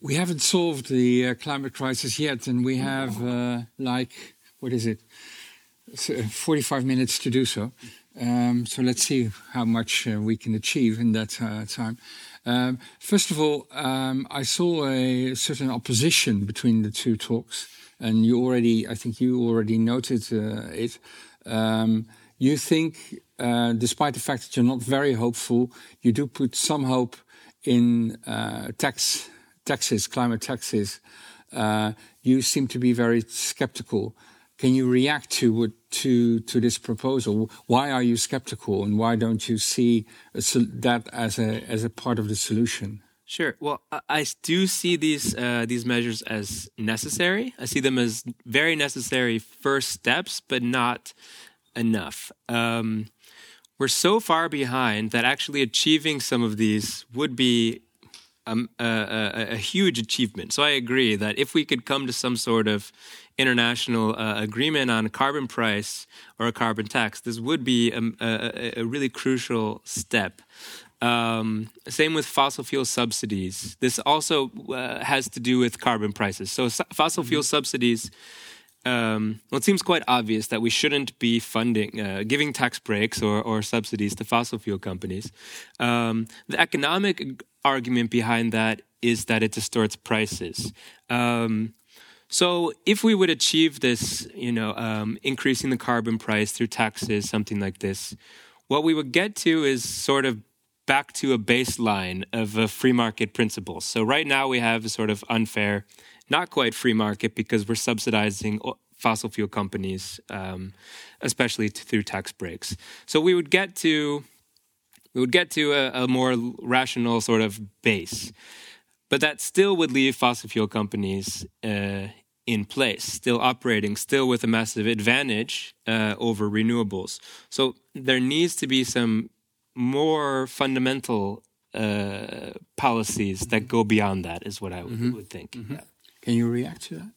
We haven't solved the uh, climate crisis yet, and we have uh, like what is it, 45 minutes to do so. Um, so let's see how much uh, we can achieve in that uh, time. Um, first of all, um, I saw a certain opposition between the two talks, and you already, I think you already noted uh, it. Um, you think, uh, despite the fact that you're not very hopeful, you do put some hope in tax taxes, climate taxes, uh, you seem to be very skeptical. Can you react to what, to to this proposal? Why are you skeptical, and why don't you see that as a as a part of the solution? Sure. Well, I do see these uh, these measures as necessary. I see them as very necessary first steps, but not enough. Um, we're so far behind that actually achieving some of these would be um, a, a, a, huge achievement. So I agree that if we could come to some sort of international uh, agreement on a carbon price or a carbon tax, this would be a, a really crucial step. Um, same with fossil fuel subsidies. This also uh, has to do with carbon prices. So, fossil fuel mm-hmm. subsidies um, well, it seems quite obvious that we shouldn't be funding, uh, giving tax breaks or, or, subsidies to fossil fuel companies. Um, the economic argument behind that is that it distorts prices. Um, so, if we would achieve this, you know, um, increasing the carbon price through taxes, something like this, what we would get to is sort of back to a baseline of a free market principles. So, right now we have a sort of unfair not quite free market because we're subsidizing fossil fuel companies, um, especially through tax breaks. So we would get to we would get to a, a, more rational sort of base, but that still would leave fossil fuel companies uh, in place, still operating, still with a massive advantage uh, over renewables. So there needs to be some more fundamental uh, policies that go beyond that, is what I mm-hmm. would think. Mm-hmm. Yeah. Can you react to that?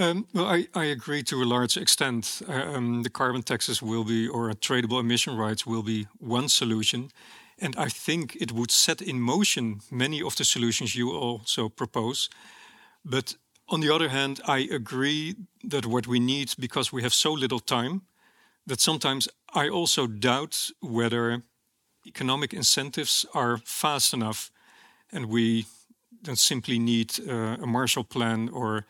Um, well, I, I, agree to a large extent. Uh, um, the carbon taxes will be, or tradable emission rights will be one solution. And I think it would set in motion many of the solutions you also propose. But on the other hand, I agree that what we need, because we have so little time, that sometimes I also doubt whether economic incentives are fast enough and we don't simply need uh, a Marshall Plan or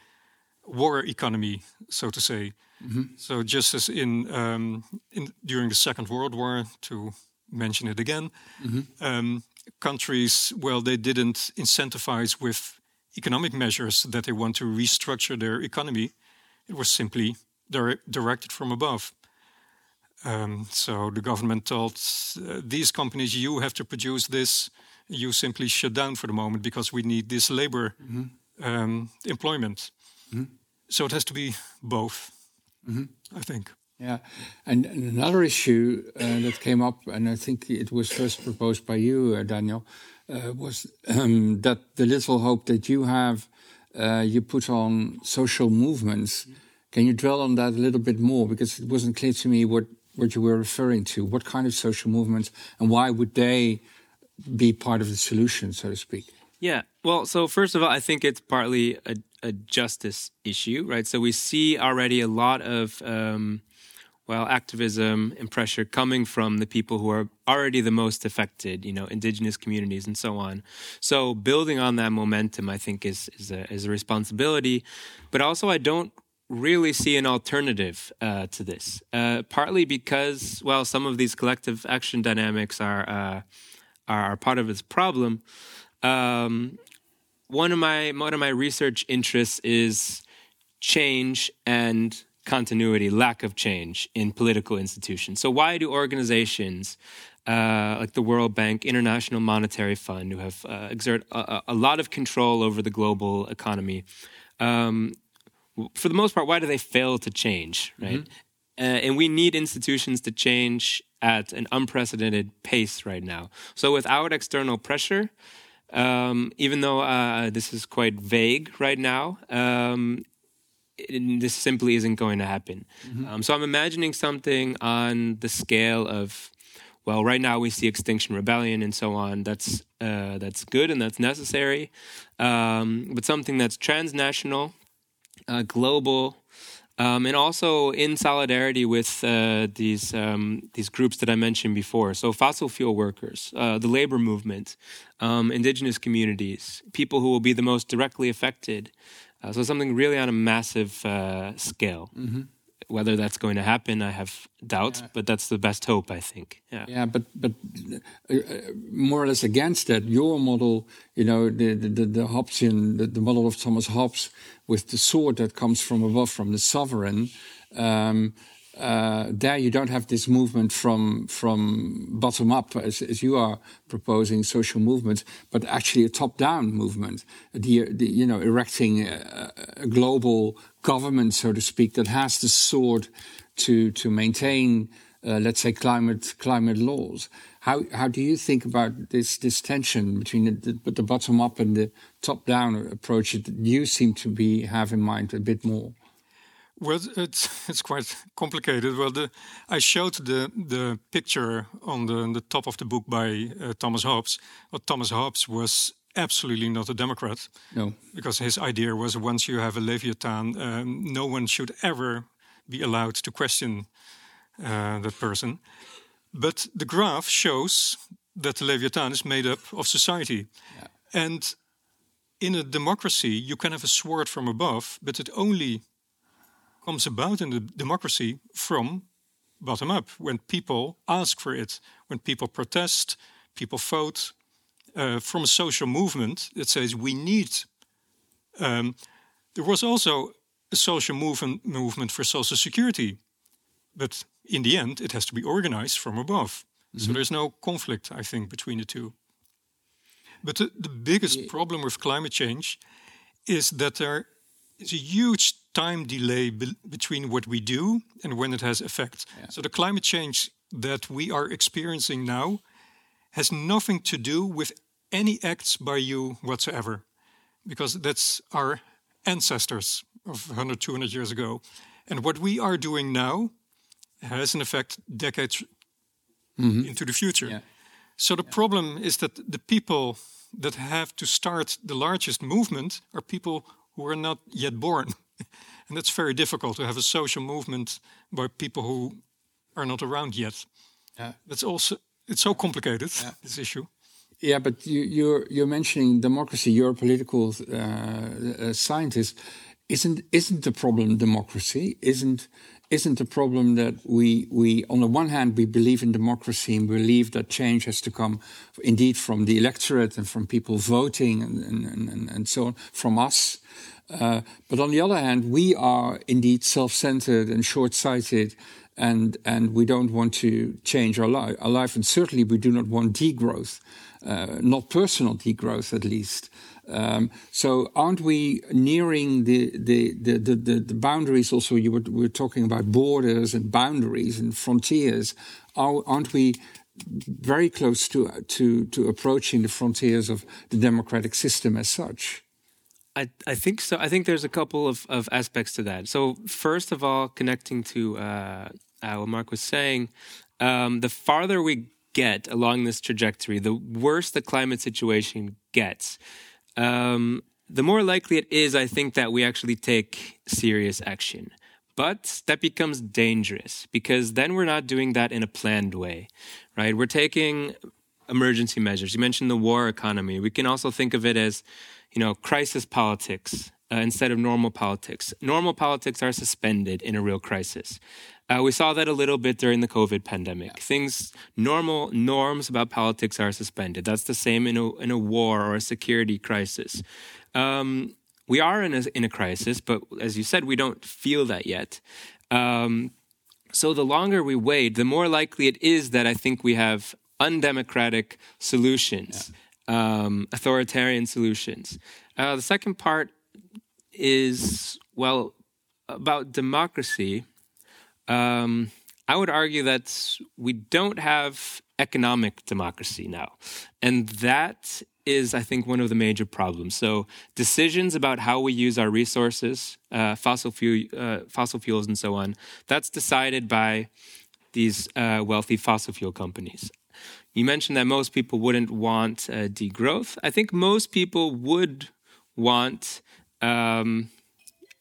war economy, so to say. Mm-hmm. So just as in, um, in, during the Second World War, to mention it again, mm-hmm. um, countries well they didn't incentivize with economic measures that they want to restructure their economy. It was simply dire- directed from above. Um, so the government told uh, these companies, you have to produce this you simply shut down for the moment because we need this labor mm-hmm. um, employment. Mm-hmm. So it has to be both, mm-hmm. I think. Yeah, and, and another issue uh, that came up, and I think it was first proposed by you, uh, Daniel, uh, was um, that the little hope that you have, uh, you put on social movements. Can you dwell on that a little bit more? Because it wasn't clear to me what, what you were referring to. What kind of social movements, and why would they be part of the solution, so to speak? Yeah. Well, so first of all, I think it's partly a, a justice issue, right? So we see already a lot of um, well, activism and pressure coming from the people who are already the most affected, you know, indigenous communities and so on. So building on that momentum, I think, is is a, is a responsibility. But also, I don't really see an alternative uh, to this. Uh, partly because, well, some of these collective action dynamics are uh, are part of its problem. Um, one of my one of my research interests is change and continuity, lack of change in political institutions. So, why do organizations uh, like the World Bank, International Monetary Fund, who have uh, exert a, a, lot of control over the global economy, um, for the most part, why do they fail to change? Right, mm-hmm. uh, and we need institutions to change at an unprecedented pace right now. So, without external pressure. Um, even though uh, this is quite vague right now, um, this simply isn't going to happen. Mm-hmm. Um, so I'm imagining something on the scale of, well, right now we see Extinction Rebellion and so on. That's uh, that's good and that's necessary, um, but something that's transnational, uh, global. Um, and also in solidarity with uh, these um, these groups that I mentioned before, so fossil fuel workers, uh, the labor movement, um, indigenous communities, people who will be the most directly affected uh, so something really on a massive uh, scale. Mm-hmm. Whether that's going to happen, I have doubts, yeah. but that's the best hope, I think. Yeah, yeah but but uh, uh more or less against that, your model, you know, the the, the Hobbesian, the, the model of Thomas Hobbes, with the sword that comes from above, from the sovereign. Um, uh, there you don't have this movement from from bottom up as, as you are proposing social movements, but actually a top down movement. The, the, you know erecting a, a, global government, so to speak, that has the sword to to maintain, uh, let's say, climate climate laws. How how do you think about this this tension between the, the, the bottom up and the top down approach that you seem to be have in mind a bit more? Well, it's it's quite complicated. Well, the, I showed the the picture on the, on the top of the book by uh, Thomas Hobbes. Well, Thomas Hobbes was absolutely not a Democrat. No, because his idea was once you have a Leviathan, um, no one should ever be allowed to question uh, that person. But the graph shows that the Leviathan is made up of society, yeah. and in a democracy, you can have a sword from above, but it only comes about in the democracy from bottom up, when people ask for it, when people protest, people vote, uh, from a social movement that says we need. Um, there was also a social movement movement for social security, but in the end, it has to be organized from above. Mm-hmm. So there's no conflict, I think, between the two. But the, the biggest yeah. problem with climate change is that there is a huge time delay be between what we do and when it has effect. Yeah. So the climate change that we are experiencing now has nothing to do with any acts by you whatsoever, because that's our ancestors of 100, 200 years ago. And what we are doing now has an effect decades mm -hmm. into the future. Yeah. So the yeah. problem is that the people that have to start the largest movement are people who are not yet born. and that's very difficult to have a social movement by people who are not around yet. Yeah. That's also it's so complicated yeah. this issue. Yeah, but you, you're you're mentioning democracy. You're a political uh, uh, scientist. Isn't isn't the problem democracy? Isn't isn't the problem that we we on the one hand we believe in democracy and believe that change has to come indeed from the electorate and from people voting and and, and, and so on from us uh, but on the other hand, we are indeed self-centered and short-sighted, and and we don't want to change our, li- our life, and certainly we do not want degrowth, uh, not personal degrowth at least. Um, so aren't we nearing the the, the, the, the boundaries? Also, you were, we were talking about borders and boundaries and frontiers. Are, aren't we very close to to to approaching the frontiers of the democratic system as such? I, I think so. I think there's a couple of, of aspects to that. So, first of all, connecting to uh, what Marc was saying, um, the farther we get along this trajectory, the worse the climate situation gets. Um, the more likely it is, I think, that we actually take serious action. But that becomes dangerous because then we're not doing that in a planned way, right? We're taking emergency measures. You mentioned the war economy. We can also think of it as, you know, crisis politics uh, instead of normal politics. Normal politics are suspended in a real crisis. Uh, we saw that a little bit during the COVID pandemic. Things, normal norms about politics are suspended. That's the same in a, in a war or a security crisis. Um, we are in a, in a crisis, but as you said, we don't feel that yet. Um, so the longer we wait, the more likely it is that I think we have undemocratic solutions, yeah. um, authoritarian solutions. Uh, the second part is, well, about democracy. Um, I would argue that we don't have economic democracy now. And that is, I think, one of the major problems. So, decisions about how we use our resources, uh, fossil, fuel, uh, fossil fuels, and so on, that's decided by these uh, wealthy fossil fuel companies. You mentioned that most people wouldn't want uh, degrowth. I think most people would want um,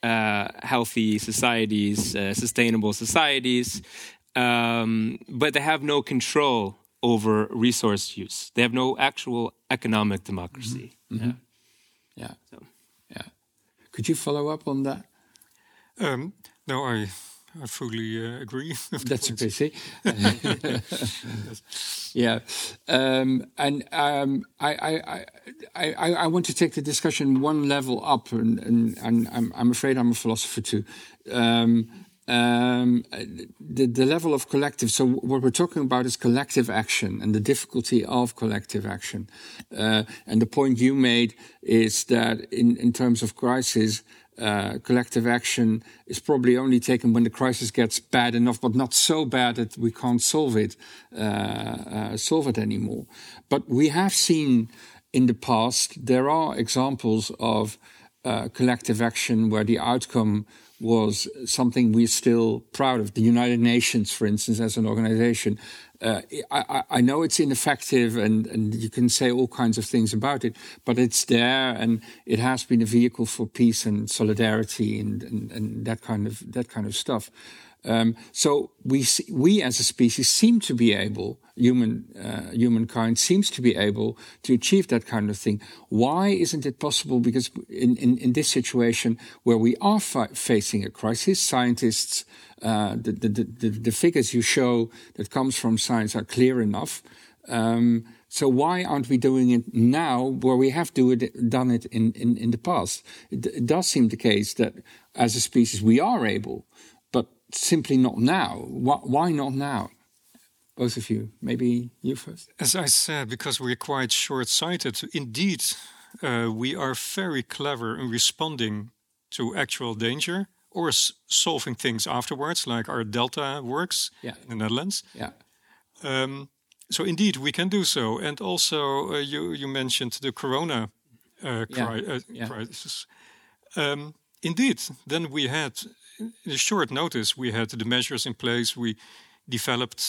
uh, healthy societies, uh, sustainable societies, um, but they have no control over resource use. They have no actual economic democracy. Mm-hmm. Mm-hmm. Yeah. Yeah. So. yeah. Could you follow up on that? Um, no, I I fully uh, agree. That's a pity. yeah, um, and um, I, I, I, I, want to take the discussion one level up, and, and, and I'm, I'm, afraid I'm a philosopher too. Um, um, the, the level of collective. So what we're talking about is collective action and the difficulty of collective action. Uh, and the point you made is that in, in terms of crisis, uh, collective action is probably only taken when the crisis gets bad enough, but not so bad that we can't solve it, uh, uh, solve it anymore. But we have seen in the past there are examples of uh, collective action where the outcome was something we're still proud of. The United Nations, for instance, as an organization, uh, I, I, know it's ineffective and, and you can say all kinds of things about it, but it's there and it has been a vehicle for peace and solidarity and, and, and that kind of that kind of stuff. Um, so we we as a species seem to be able, human uh, humankind seems to be able to achieve that kind of thing. Why isn't it possible? Because in in, in this situation where we are facing a crisis, scientists, uh, the, the, the the figures you show that comes from science are clear enough. Um, so why aren't we doing it now where we have do it, done it in, in, in the past? It, it does seem the case that as a species we are able simply not now? Why not now? Both of you, maybe you first. As I said, because we're quite short sighted, indeed, uh, we are very clever in responding to actual danger or solving things afterwards, like our Delta works yeah. in the Netherlands. Yeah. Um, so indeed, we can do so. And also, uh, you you mentioned the Corona uh, cri yeah. Uh, yeah. crisis. Um, indeed, then we had in a short notice, we had the measures in place. We developed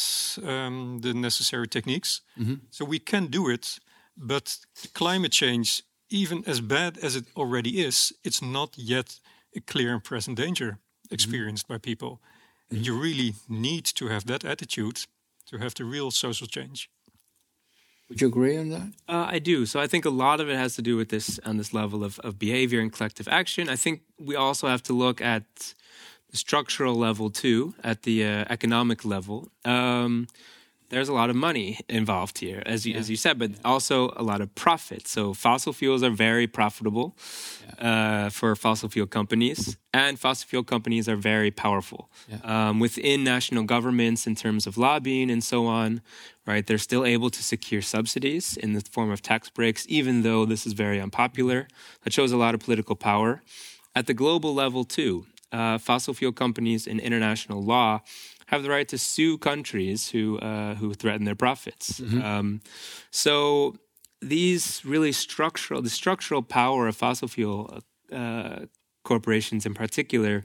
um, the necessary techniques. Mm-hmm. So we can do it. But climate change, even as bad as it already is, it's not yet a clear and present danger experienced mm-hmm. by people. Mm-hmm. You really need to have that attitude to have the real social change. Would you agree on that? Uh, I do. So I think a lot of it has to do with this on this level of, of behavior and collective action. I think we also have to look at the structural level too, at the uh, economic level. Um, there's a lot of money involved here, as you, yeah. as you said, but also a lot of profit. So fossil fuels are very profitable yeah. uh, for fossil fuel companies, and fossil fuel companies are very powerful yeah. um, within national governments in terms of lobbying and so on. Right, they're still able to secure subsidies in the form of tax breaks, even though this is very unpopular. That shows a lot of political power at the global level too uh, fossil fuel companies in international law have the right to sue countries who uh, who threaten their profits. Mm-hmm. Um, so these really structural, the structural power of fossil fuel uh, corporations in particular,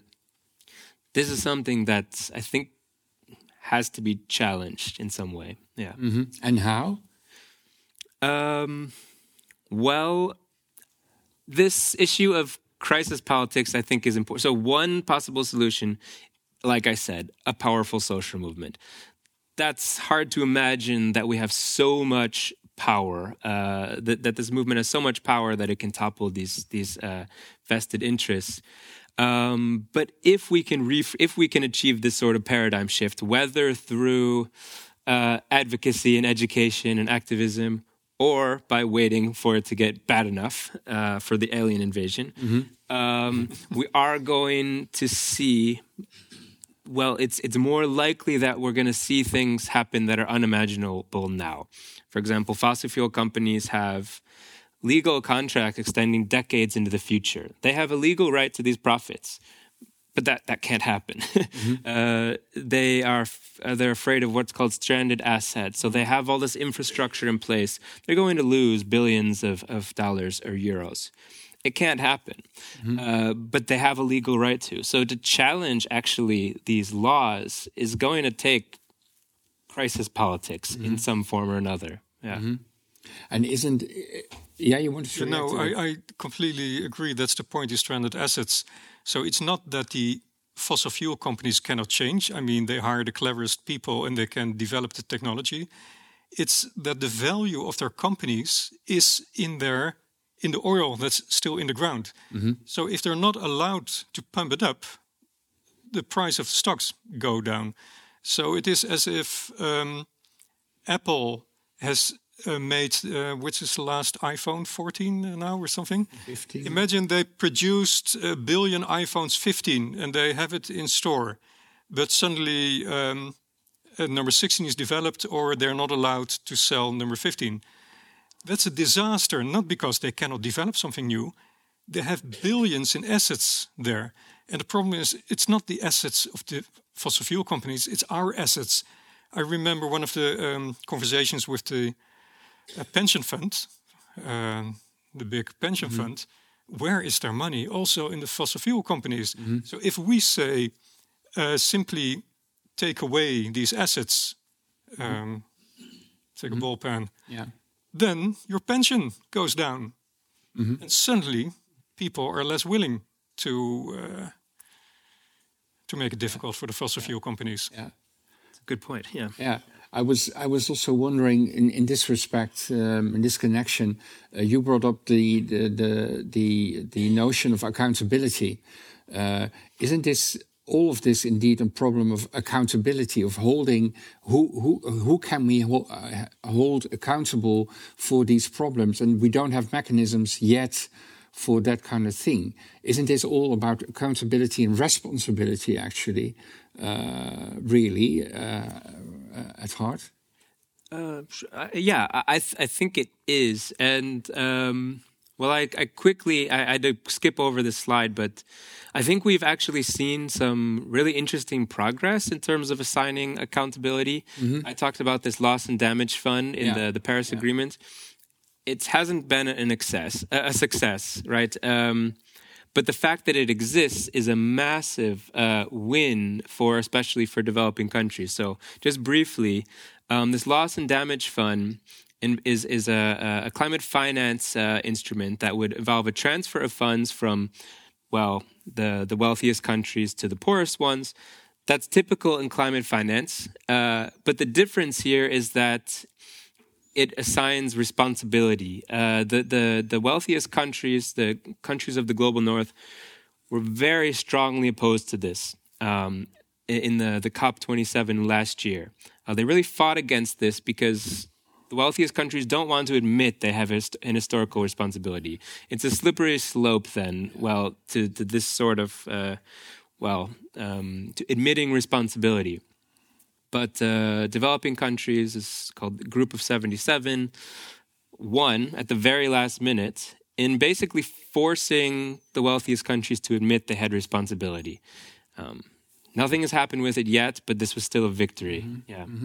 this is something that I think has to be challenged in some way. Yeah. Mm-hmm. And how? Um, well, this issue of crisis politics, I think, is important. So, one possible solution like I said, a powerful social movement. That's hard to imagine that we have so much power, uh, that, that this movement has so much power that it can topple these, these uh, vested interests. Um, but if we can ref- if we can achieve this sort of paradigm shift, whether through uh, advocacy and education and activism, or by waiting for it to get bad enough uh, for the alien invasion, mm-hmm. um, we are going to see. Well, it's it's more likely that we're going to see things happen that are unimaginable now. For example, fossil fuel companies have legal contracts extending decades into the future. They have a legal right to these profits, but that, that can't happen. Mm-hmm. uh, they are uh, they're afraid of what's called stranded assets. So they have all this infrastructure in place. They're going to lose billions of, of dollars or euros. It can't happen, mm-hmm. uh, but they have a legal right to. So to challenge actually these laws is going to take crisis politics mm-hmm. in some form or another. Yeah. Mm-hmm. And isn't yeah, you want to? No, I, I completely agree. That's the point. Is stranded assets. So it's not that the fossil fuel companies cannot change. I mean, they hire the cleverest people and they can develop the technology. It's that the value of their companies is in their in the oil that's still in the ground. Mm-hmm. So if they're not allowed to pump it up, the price of stocks go down. So it is as if um, Apple has uh, made, uh, which is the last iPhone 14 now or something? 15. Imagine they produced a billion iPhones 15 and they have it in store, but suddenly um, number 16 is developed or they're not allowed to sell number 15. That's a disaster, not because they cannot develop something new. They have billions in assets there. And the problem is, it's not the assets of the fossil fuel companies, it's our assets. I remember one of the um, conversations with the a pension fund, uh, the big pension mm-hmm. fund, where is their money? Also in the fossil fuel companies. Mm-hmm. So if we say uh, simply take away these assets, um, take mm-hmm. a ball pen, yeah. Then your pension goes down, mm-hmm. and suddenly people are less willing to uh, to make it difficult for the fossil fuel companies. Yeah, good point. Yeah, yeah. I was I was also wondering in, in this respect, um, in this connection, uh, you brought up the the the the, the notion of accountability. Uh, isn't this all of this indeed a problem of accountability of holding who who who can we hold, uh, hold accountable for these problems? And we don't have mechanisms yet for that kind of thing. Isn't this all about accountability and responsibility actually uh, really uh, uh, at heart? Uh, yeah, I th- I think it is, and um, well, I, I quickly I, I had to skip over this slide, but I think we've actually seen some really interesting progress in terms of assigning accountability. Mm-hmm. I talked about this loss and damage fund in yeah. the the Paris yeah. Agreement. It hasn't been an excess, a success, right? Um, but the fact that it exists is a massive uh, win for, especially for developing countries. So, just briefly, um, this loss and damage fund in, is is a, a climate finance uh, instrument that would involve a transfer of funds from, well, the the wealthiest countries to the poorest ones. That's typical in climate finance. Uh, but the difference here is that it assigns responsibility. Uh, the, the, the wealthiest countries, the countries of the global north, were very strongly opposed to this um, in the, the COP27 last year. Uh, they really fought against this because the wealthiest countries don't want to admit they have an historical responsibility. It's a slippery slope, then, well, to, to this sort of, uh, well, um, to admitting responsibility. But uh, developing countries is called Group of 77, won at the very last minute in basically forcing the wealthiest countries to admit they had responsibility. Um, nothing has happened with it yet, but this was still a victory. Mm -hmm. Yeah. Mm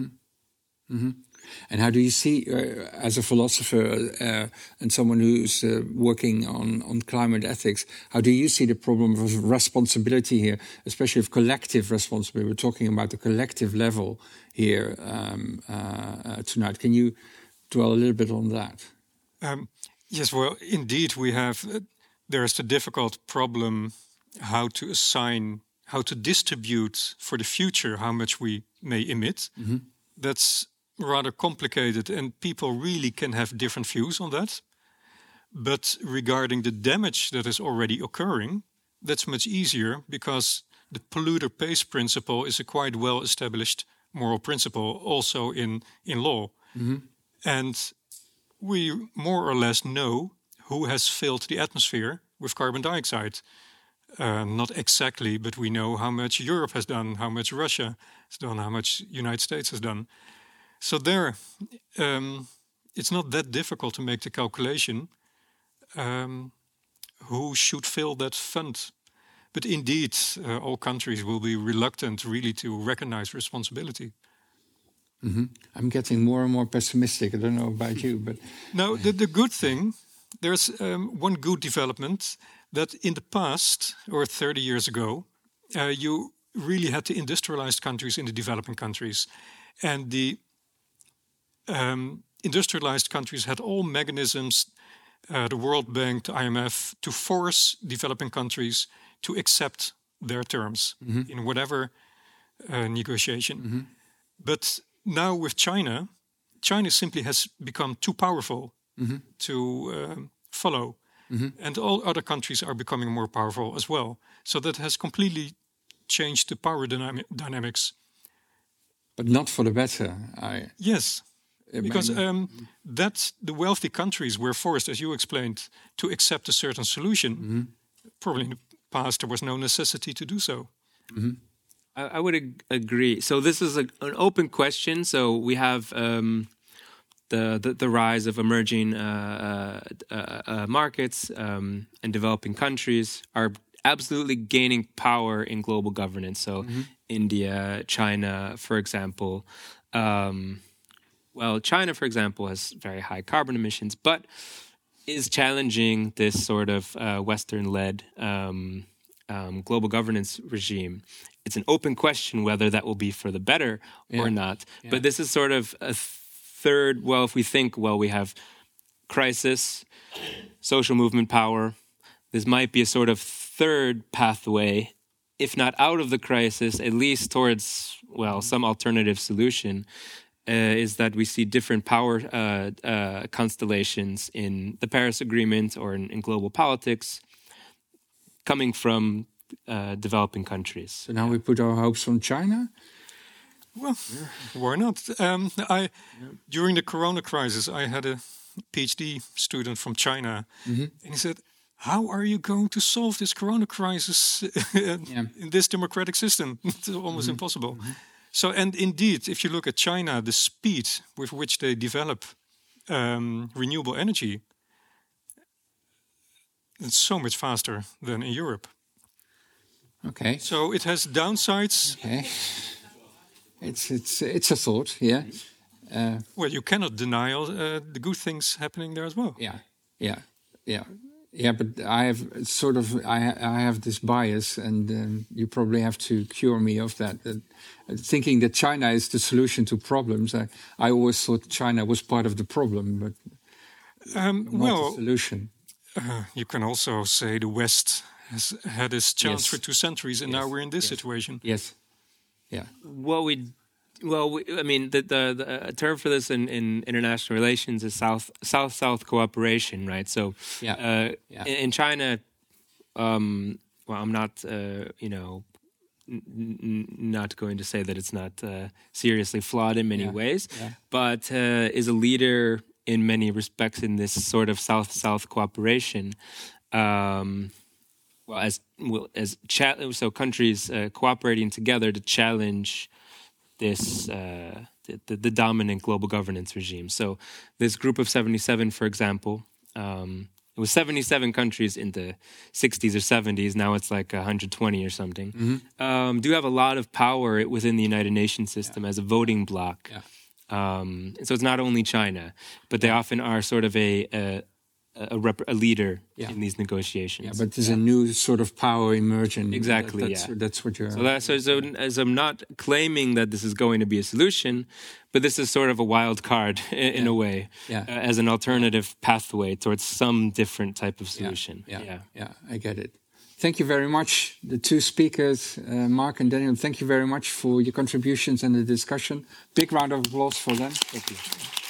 -hmm. Mm -hmm. And how do you see, uh, as a philosopher uh, and someone who's uh, working on, on climate ethics, how do you see the problem of responsibility here, especially of collective responsibility? We're talking about the collective level here um, uh, uh, tonight. Can you dwell a little bit on that? Um, yes, well, indeed, we have. Uh, there's the difficult problem how to assign how to distribute for the future how much we may emit. That's rather complicated, and people really can have different views on that. But regarding the damage that is already occurring, that's much easier because the polluter pays principle is a quite well established moral principle also in, in law. And we more or less know who has filled the atmosphere with carbon dioxide. Uh, not exactly, but we know how much Europe has done, how much Russia has done, how much United States has done. So there, um, it's not that difficult to make the calculation um, who should fill that fund. But indeed, uh, all countries will be reluctant really to recognize responsibility. I'm getting more and more pessimistic. I don't know about you, but Now, the, the good thing, there's um, one good development that in the past, or 30 years ago, uh, you really had the industrialized countries in the developing countries. And the um, industrialized countries had all mechanisms, uh, the World Bank, the IMF, to force developing countries to accept their terms in whatever uh, negotiation. But now with China, China simply has become too powerful to um, follow. And all other countries are becoming more powerful as well. So that has completely changed the power dynami- dynamics. but not for the better. I Yes, because um, that the wealthy countries were forced, as you explained, to accept a certain solution. Probably in the past there was no necessity to do so. I, I would ag- agree. So this is a, an open question. So we have um, the, the the rise of emerging uh, uh, uh, uh, markets um, and developing countries are absolutely gaining power in global governance. So India, China, for example. Um, well, China, for example, has very high carbon emissions, but is challenging this sort of uh, Western-led um, um, global governance regime. It's an open question whether that will be for the better or not. But this is sort of a third. Well, if we think, well, we have crisis, social movement power. This might be a sort of third pathway, if not out of the crisis, at least towards well some alternative solution. Uh, is that we see different power uh, uh, constellations in the Paris Agreement or in, in global politics coming from uh, developing countries. so now we put our hopes on China. Well, why not? Um, I during the Corona crisis, I had a PhD student from China, and he said, "How are you going to solve this Corona crisis in this democratic system? it's almost impossible." So, and indeed, if you look at China, the speed with which they develop um, renewable energy, it's so much faster than in Europe. Okay. So it has downsides. Okay. It's it's it's a thought. Yeah. Uh, Well, you cannot deny all, uh, the good things happening there as well. yeah. Yeah. Yeah. Yeah. But I have sort of I I have this bias, and um, you probably have to cure me of that. that uh, thinking that China is the solution to problems, I, I always thought China was part of the problem, but Um, not the well, solution. uh, you can also say the West has had its chance Yes. for two centuries, and now we're in this situation. Yes. Yeah. What we, well, we, I mean, the, the the term for this in, in international relations is South South South cooperation, right? So, Yeah. uh, Yeah. in, in China, um, well, I'm not, uh, you know. n- Not going to say that it's not uh, seriously flawed in many Yeah. ways, Yeah. but uh, is a leader in many respects in this sort of South-South cooperation. Um, well, as well, as cha- so countries uh, cooperating together to challenge this uh, the, the, dominant global governance regime. So this group of seventy seven, for example, um, it was seventy seven countries in the sixties or seventies. Now it's like one hundred twenty or something. Um, do have a lot of power within the United Nations system as a voting bloc. Yeah. Um, so it's not only China, but they often are sort of a a, a, rep- a leader Yeah. in these negotiations. Yeah, but there's a new sort of power emerging. Exactly, That- That's, yeah. that's what you're. So that so, so as I'm not claiming that this is going to be a solution, but this is sort of a wild card in, in a way, Yeah. uh, as an alternative pathway towards some different type of yeah, solution. Yeah, yeah, I get it. thank you very much, the two speakers, uh, Marc and Daniel. Thank you very much for your contributions and the discussion. Big round of applause for them. Thank you.